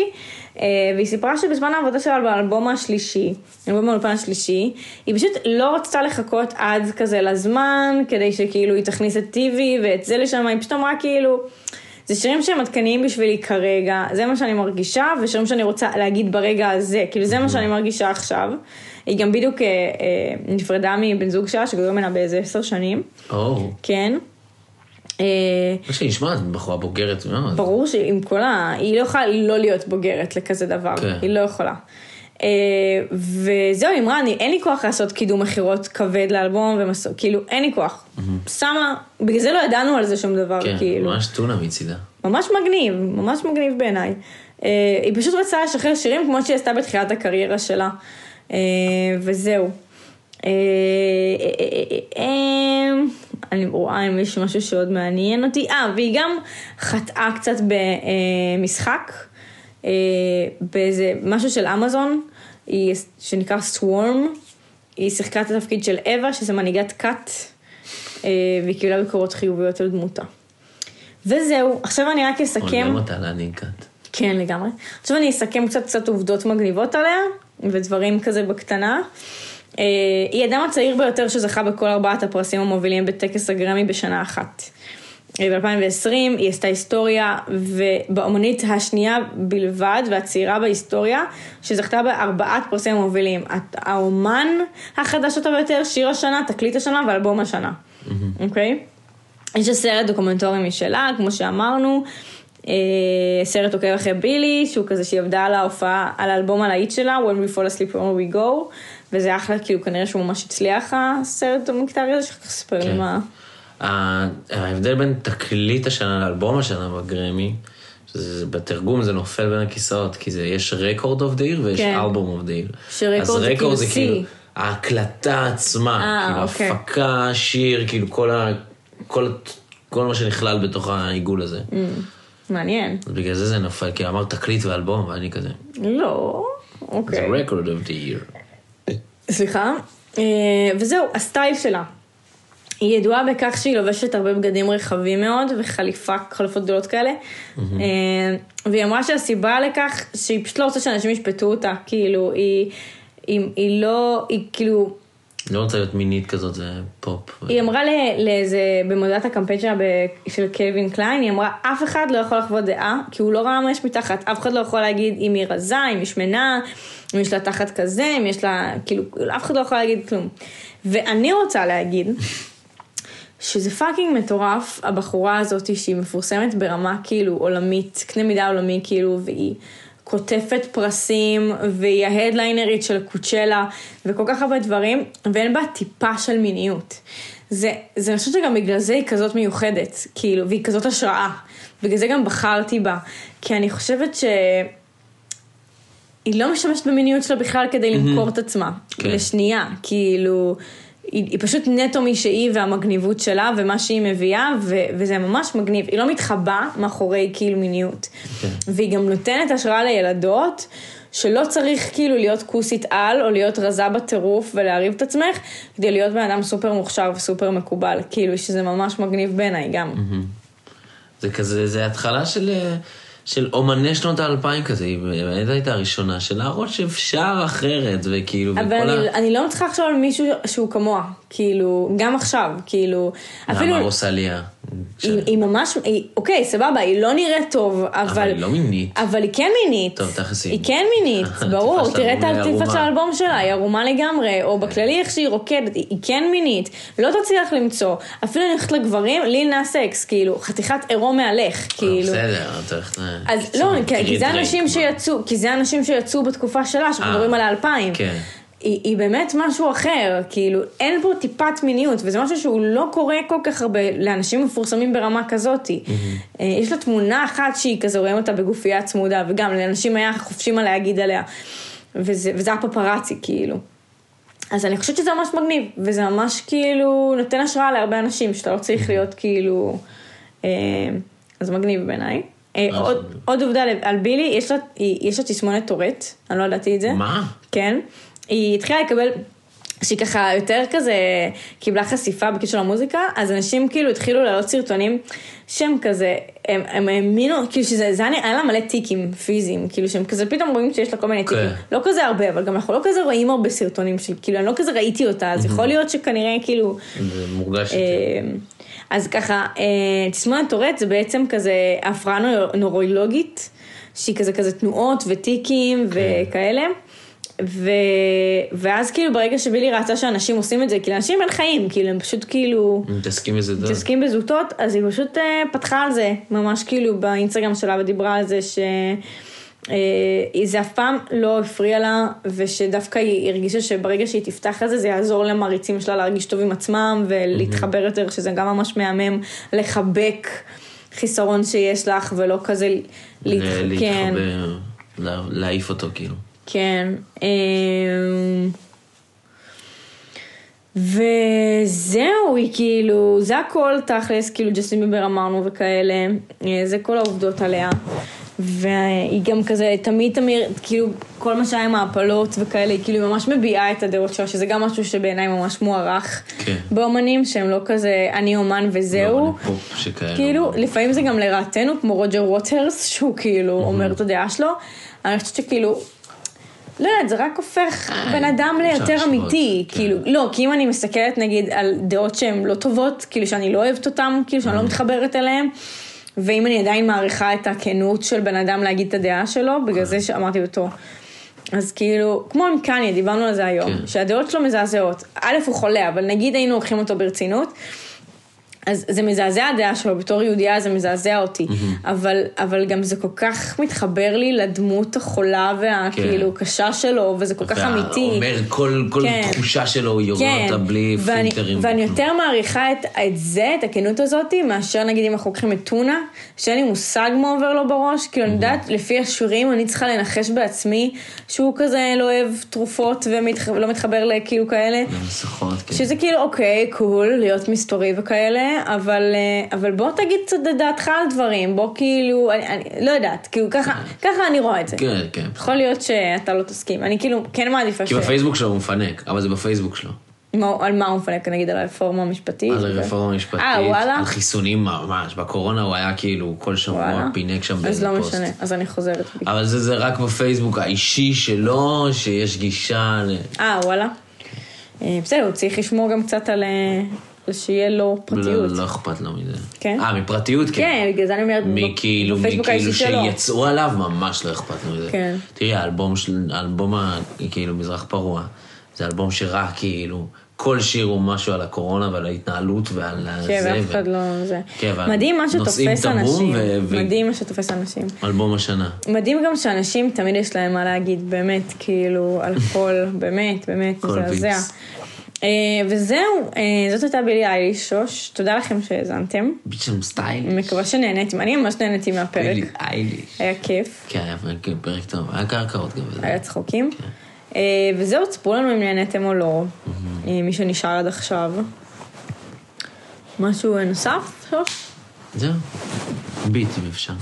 אה, והיא סיפרה שבזמן העבודה שלה באלבום השלישי, אלבום האולפן השלישי, היא פשוט לא רצתה לחכות עד כזה לזמן, כדי שכאילו היא תכניס את טיבי ואת זה לשם, היא פשוט אמרה כאילו, זה שירים שהם עדכניים בשבילי כרגע, זה מה שאני מרגישה, ושירים שאני רוצה להגיד ברגע הזה, כאילו זה מה שאני מרגישה עכשיו. היא גם בדיוק אה, אה, נפרדה מבן זוג שלה, שגדול ממנה באיזה עשר שנים, או, כן. אה, מה שנשמע, את בחורה בוגרת מאוד. ברור שעם כל ה... היא לא יכולה לא להיות בוגרת לכזה דבר, כן. היא לא יכולה. אה, וזהו, היא אמרה, אין לי כוח לעשות קידום מכירות כבד לאלבום, ומס... כאילו, אין לי כוח. שמה, בגלל זה לא ידענו על זה שום דבר, כן, כאילו. ממש טונה מצידה. ממש מגניב, ממש מגניב בעיניי. אה, היא פשוט רצתה לשחרר שירים כמו שהיא עשתה בתחילת הקריירה שלה, אה, וזהו. אני רואה אם יש משהו שעוד מעניין אותי. אה, והיא גם חטאה קצת במשחק, אה, באיזה משהו של אמזון, שנקרא סוורם. היא שיחקה את התפקיד של אווה, שזה מנהיגת כת, אה, והיא קיבלה ביקורות חיוביות על דמותה. וזהו, עכשיו אני רק אסכם. עולם אותה להנהיגת. כן, לגמרי. עכשיו אני אסכם קצת קצת עובדות מגניבות עליה, ודברים כזה בקטנה. אה, היא האדם הצעיר ביותר שזכה בכל ארבעת הפרסים המובילים בטקס הגרמי בשנה אחת. אה, ב-2020 היא עשתה היסטוריה, ובאמנית השנייה בלבד, והצעירה בהיסטוריה, שזכתה בארבעת פרסים המובילים. האומן החדש הטוב ביותר, שיר השנה, תקליט השנה ואלבום השנה. אוקיי? יש לה סרט דוקומנטורי משלה, כמו שאמרנו, אה, סרט עוקב אחרי בילי, שהוא כזה שהיא עבדה על ההופעה, על האלבום הלהיט שלה, When We Fall Asleep Where We Go, וזה אחלה, כאילו כנראה שהוא ממש הצליח הסרט הדוקומנטרי הזה, שכח לספר לי כן. מה. ההבדל בין תקליט השנה לאלבום השנה בגרמי, שזה בתרגום זה נופל בין הכיסאות, כי זה, יש record of the year ויש. album of the year. ש record זה כאילו זה C. כאילו ההקלטה עצמה, אה, כאילו אוקיי. הפקה, שיר, כאילו כל, ה, כל, כל מה שנכלל בתוך העיגול הזה. Mm. מעניין. אז בגלל זה זה נופל, כי אמרת תקליט ואלבום, ואני כזה, לא, זה אוקיי. record of the year. סליחה. אה, וזהו, הסטייל שלה. היא ידועה בכך שהיא לובשת הרבה בגדים רחבים מאוד וחליפה, חליפות גדולות כאלה. אה, והיא אמרה שהסיבה לכך שהיא פשוט לא רוצה שאנשים ישפטו אותה, כאילו, היא, היא, היא לא, היא כאילו, לא רוצה להיות מינית כזאת, זה פופ. היא אמרה לאיזה, במודעת הקמפיין שלה של קלווין קליין, היא אמרה, אף אחד לא יכול לחוות דעה, כי הוא לא ראה מה יש מתחת, אף אחד לא יכול להגיד אם היא רזה, אם היא שמנה, אם יש לה תחת כזה, אם יש לה, כאילו, אף אחד לא יכול להגיד כלום. ואני רוצה להגיד, שזה fucking מטורף, הבחורה הזאת שהיא מפורסמת ברמה כאילו עולמית, קנה מידה עולמי כאילו, והיא קוטפת פרסים, והיא ההדליינרית של קוצ'לה, וכל כך הרבה דברים, ואין בה טיפה של מיניות. זה, זה אני חושבת שגם בגלל זה היא כזאת מיוחדת, כאילו, והיא כזאת השראה. בגלל זה גם בחרתי בה, כי אני חושבת ש... היא לא משתמשת במיניות שלה בכלל כדי למכור את עצמה, כן. לשנייה, כאילו, היא, היא פשוט נטו מי שהיא והמגניבות שלה ומה שהיא מביאה, ו, וזה ממש מגניב, היא לא מתחבאה מאחורי כאילו מיניות. כן. והיא גם נותנת השראה לילדות, שלא צריך כאילו להיות כוסית על, או להיות רזה בטירוף ולהריב את עצמך, כדי להיות בן אדם סופר מוכשר וסופר מקובל, כאילו שזה ממש מגניב בעיניי גם. זה כזה, זה התחלה של, אה, של אומני שנות האלפיים כזה, היא באמת הייתה הראשונה, של להראות שאפשר אחרת, וכאילו, אבל וכל אני, ה... אני לא מצליחה לחשוב על מישהו שהוא כמוה, כאילו, גם עכשיו, כאילו, אפילו, נעמה רוסליה. היא, היא ממש, היא, אוקיי, סבבה, היא לא נראית טוב, אבל... אבל היא לא מינית. אבל היא כן מינית. טוב, תכלס היא- כן מינית, <laughs> ברור. תראה את הטיפה של. האלבום שלה, היא ערומה לגמרי. או בכללי איך שהיא רוקדת, היא היא כן מינית. לא תצליח למצוא. אפילו אני הולכת לגברים, ליל נאס אקס, כאילו, חתיכת עירום מהלך, כאילו. בסדר. אז לא, כי- כי זה אנשים שיצאו, כי זה אנשים שיצאו בתקופה שלה, שאנחנו אה, מדברים על האלפיים. כן. היא, היא באמת משהו אחר, כאילו, אין פה טיפת מיניות, וזה משהו שהוא לא קורה כל כך הרבה לאנשים מפורסמים ברמה כזאת. אה, יש לה תמונה אחת שהיא כזה, רואים אותה בגופייה צמודה, וגם לאנשים היה חופשי מה להגיד עליה, וזה, וזה הפפראצי, כאילו. אז אני חושבת שזה ממש מגניב, וזה ממש כאילו נותן השראה להרבה אנשים, שאתה לא צריך להיות כאילו... אה, אז מגניב בעיניי. אה, עוד. עוד עובדה על- בילי, יש לה תסמונת טורט, אני לא ידעתי את זה. מה? כן. היא התחילה לקבל, שהיא ככה יותר כזה קיבלה חשיפה בקשר למוזיקה, אז אנשים כאילו התחילו להעלות סרטונים שהם כזה, הם הם האמינו, כאילו שזה זה היה לה מלא טיקים פיזיים, כאילו שהם כזה פתאום רואים שיש לה כל מיני כן. טיקים. לא כזה הרבה, אבל גם אנחנו לא כזה רואים הרבה סרטונים של, כאילו אני לא כזה ראיתי אותה, אז יכול להיות שכנראה כאילו... זה מורגש. אה, אז ככה, אה, תסמונת טורט זה בעצם כזה הפרעה נו- נוירולוגית, שהיא כזה כזה תנועות וטיקים וכאלה. ו... ואז כאילו ברגע שבילי ראתה שאנשים עושים את זה, כאילו אנשים אין חיים, כאילו הם פשוט כאילו מתעסקים בזה דוד. מתעסקים בזוטות, אז היא פשוט אה, פתחה על זה, ממש כאילו באינסטגרם שלה ודיברה על זה ש... אה, זה אף פעם לא הפריע לה, ושדווקא היא הרגישה שברגע שהיא תפתח את זה, זה יעזור למעריצים שלה להרגיש טוב עם עצמם ולהתחבר יותר, שזה גם ממש מהמם לחבק חיסרון שיש לך, ולא כזה כן. להתחבר, לה- להעיף אותו כאילו. כן. אמ, וזהו, היא כאילו, זה הכל תכלס, כאילו ג'סטין ביבר אמרנו וכאלה, אה, זה כל העובדות עליה. והיא גם כזה, תמיד תמיד, כאילו, כל מה שהיה עם ההפלות וכאלה, היא כאילו ממש מביעה את הדעות שלה, שזה גם משהו שבעיניי ממש מוערך. כן. באומנים שהם לא כזה, אני אומן וזהו. לא, שכאלה. כאילו, לפעמים זה גם לרעתנו, כמו רוג'ר ווטרס, שהוא כאילו אומר את הדעה שלו. אני חושבת שכאילו, לא יודעת, זה רק הופך אה, בן אדם ליותר אמיתי. כן. כאילו, לא, כי אם אני מסתכלת נגיד על דעות שהן לא טובות, כאילו שאני לא אוהבת אותן, כאילו שאני לא מתחברת אליהן, ואם אני עדיין מעריכה את הכנות של בן אדם להגיד את הדעה שלו, בגלל זה שאמרתי אותו. אז כאילו, כמו עם קניה, דיברנו על זה היום, כן. שהדעות שלו מזעזעות. א', הוא חולה, אבל נגיד היינו לוקחים אותו ברצינות, אז זה מזעזע הדעה שלו, בתור יהודייה זה מזעזע אותי, אבל, אבל גם זה כל כך מתחבר לי לדמות החולה והכאילו קשה שלו, וזה כל כך אמיתי. אומר כל כל כן. תחושה שלו, הוא יורד כן, אותה בלי ואני, פילטרים. ואני יותר מעריכה את, את זה, את הכנות הזאת, מאשר נגיד אם אנחנו לוקחים את טונה, שאין לי מושג מה עובר לו בראש, כאילו אני יודעת, לפי השירים אני צריכה לנחש בעצמי שהוא כזה לא אוהב תרופות ולא מתחבר לכאילו כאלה. מסכות, כן. שזה כאילו, אוקיי, קול, להיות מסתורי וכאלה, אבל, אה, אבל בוא תגיד קצת את דעתך על דברים, בוא כאילו, אני, אני לא יודעת, כאילו ככה, ככה אני רואה את זה. כן, כן. יכול להיות שאתה לא תסכים, אני כאילו כן מעדיפה ש... כי בפייסבוק שלו הוא מפנק, אבל זה בפייסבוק שלו. מה, על מה הוא מפנק, נגיד על הרפורמה המשפטית? על הרפורמה המשפטית, אה, וואלה? על חיסונים ממש. בקורונה הוא היה כאילו כל שבוע וואלה? פינק שם אז באיזה לא פוסט. משנה, אז אני חוזרת. אבל זה, זה רק בפייסבוק האישי שלו, שיש גישה ל... אה, וואלה. אה, בסדר, הוא צריך לשמור גם קצת על... שיהיה לו פרטיות. לא, לא אכפת לו מזה. כן? אה, מפרטיות כן. כן, בגלל זה אני אומרת, מכאילו, בפייסבוק מכאילו האישי שלו. שיצאו עליו, ממש לא אכפת לו מזה. כן. תראי, האלבום של, האלבום ה... כאילו, מזרח פרוע, זה אלבום שרק כאילו, כל שיר הוא משהו על הקורונה ועל ההתנהלות ועל כן, זה. ואף אחד לא... זה. כן, מדהים מה שתופס אנשים. ו- ו- מדהים מה שתופס אנשים. אלבום השנה. מדהים גם שאנשים תמיד יש להם מה להגיד, באמת, כאילו, על <laughs> כל, באמת, באמת, מזעזע. אה, וזהו, אה, זאת הייתה בילי אייליש, שוש, תודה לכם שהאזנתם. ביצ'ם סטייל. מקווה שנהניתם, אני ממש נהניתי מהפרק, בילי אייליש. היה כיף, כן, היה פרק- טוב. היה קרקעות גם. וזה. היה צחוקים. אה, וזהו, תספרו לנו אם נהניתם או לא, מי שנשאר עד עכשיו. משהו נוסף? זהו. ביט אם אפשר.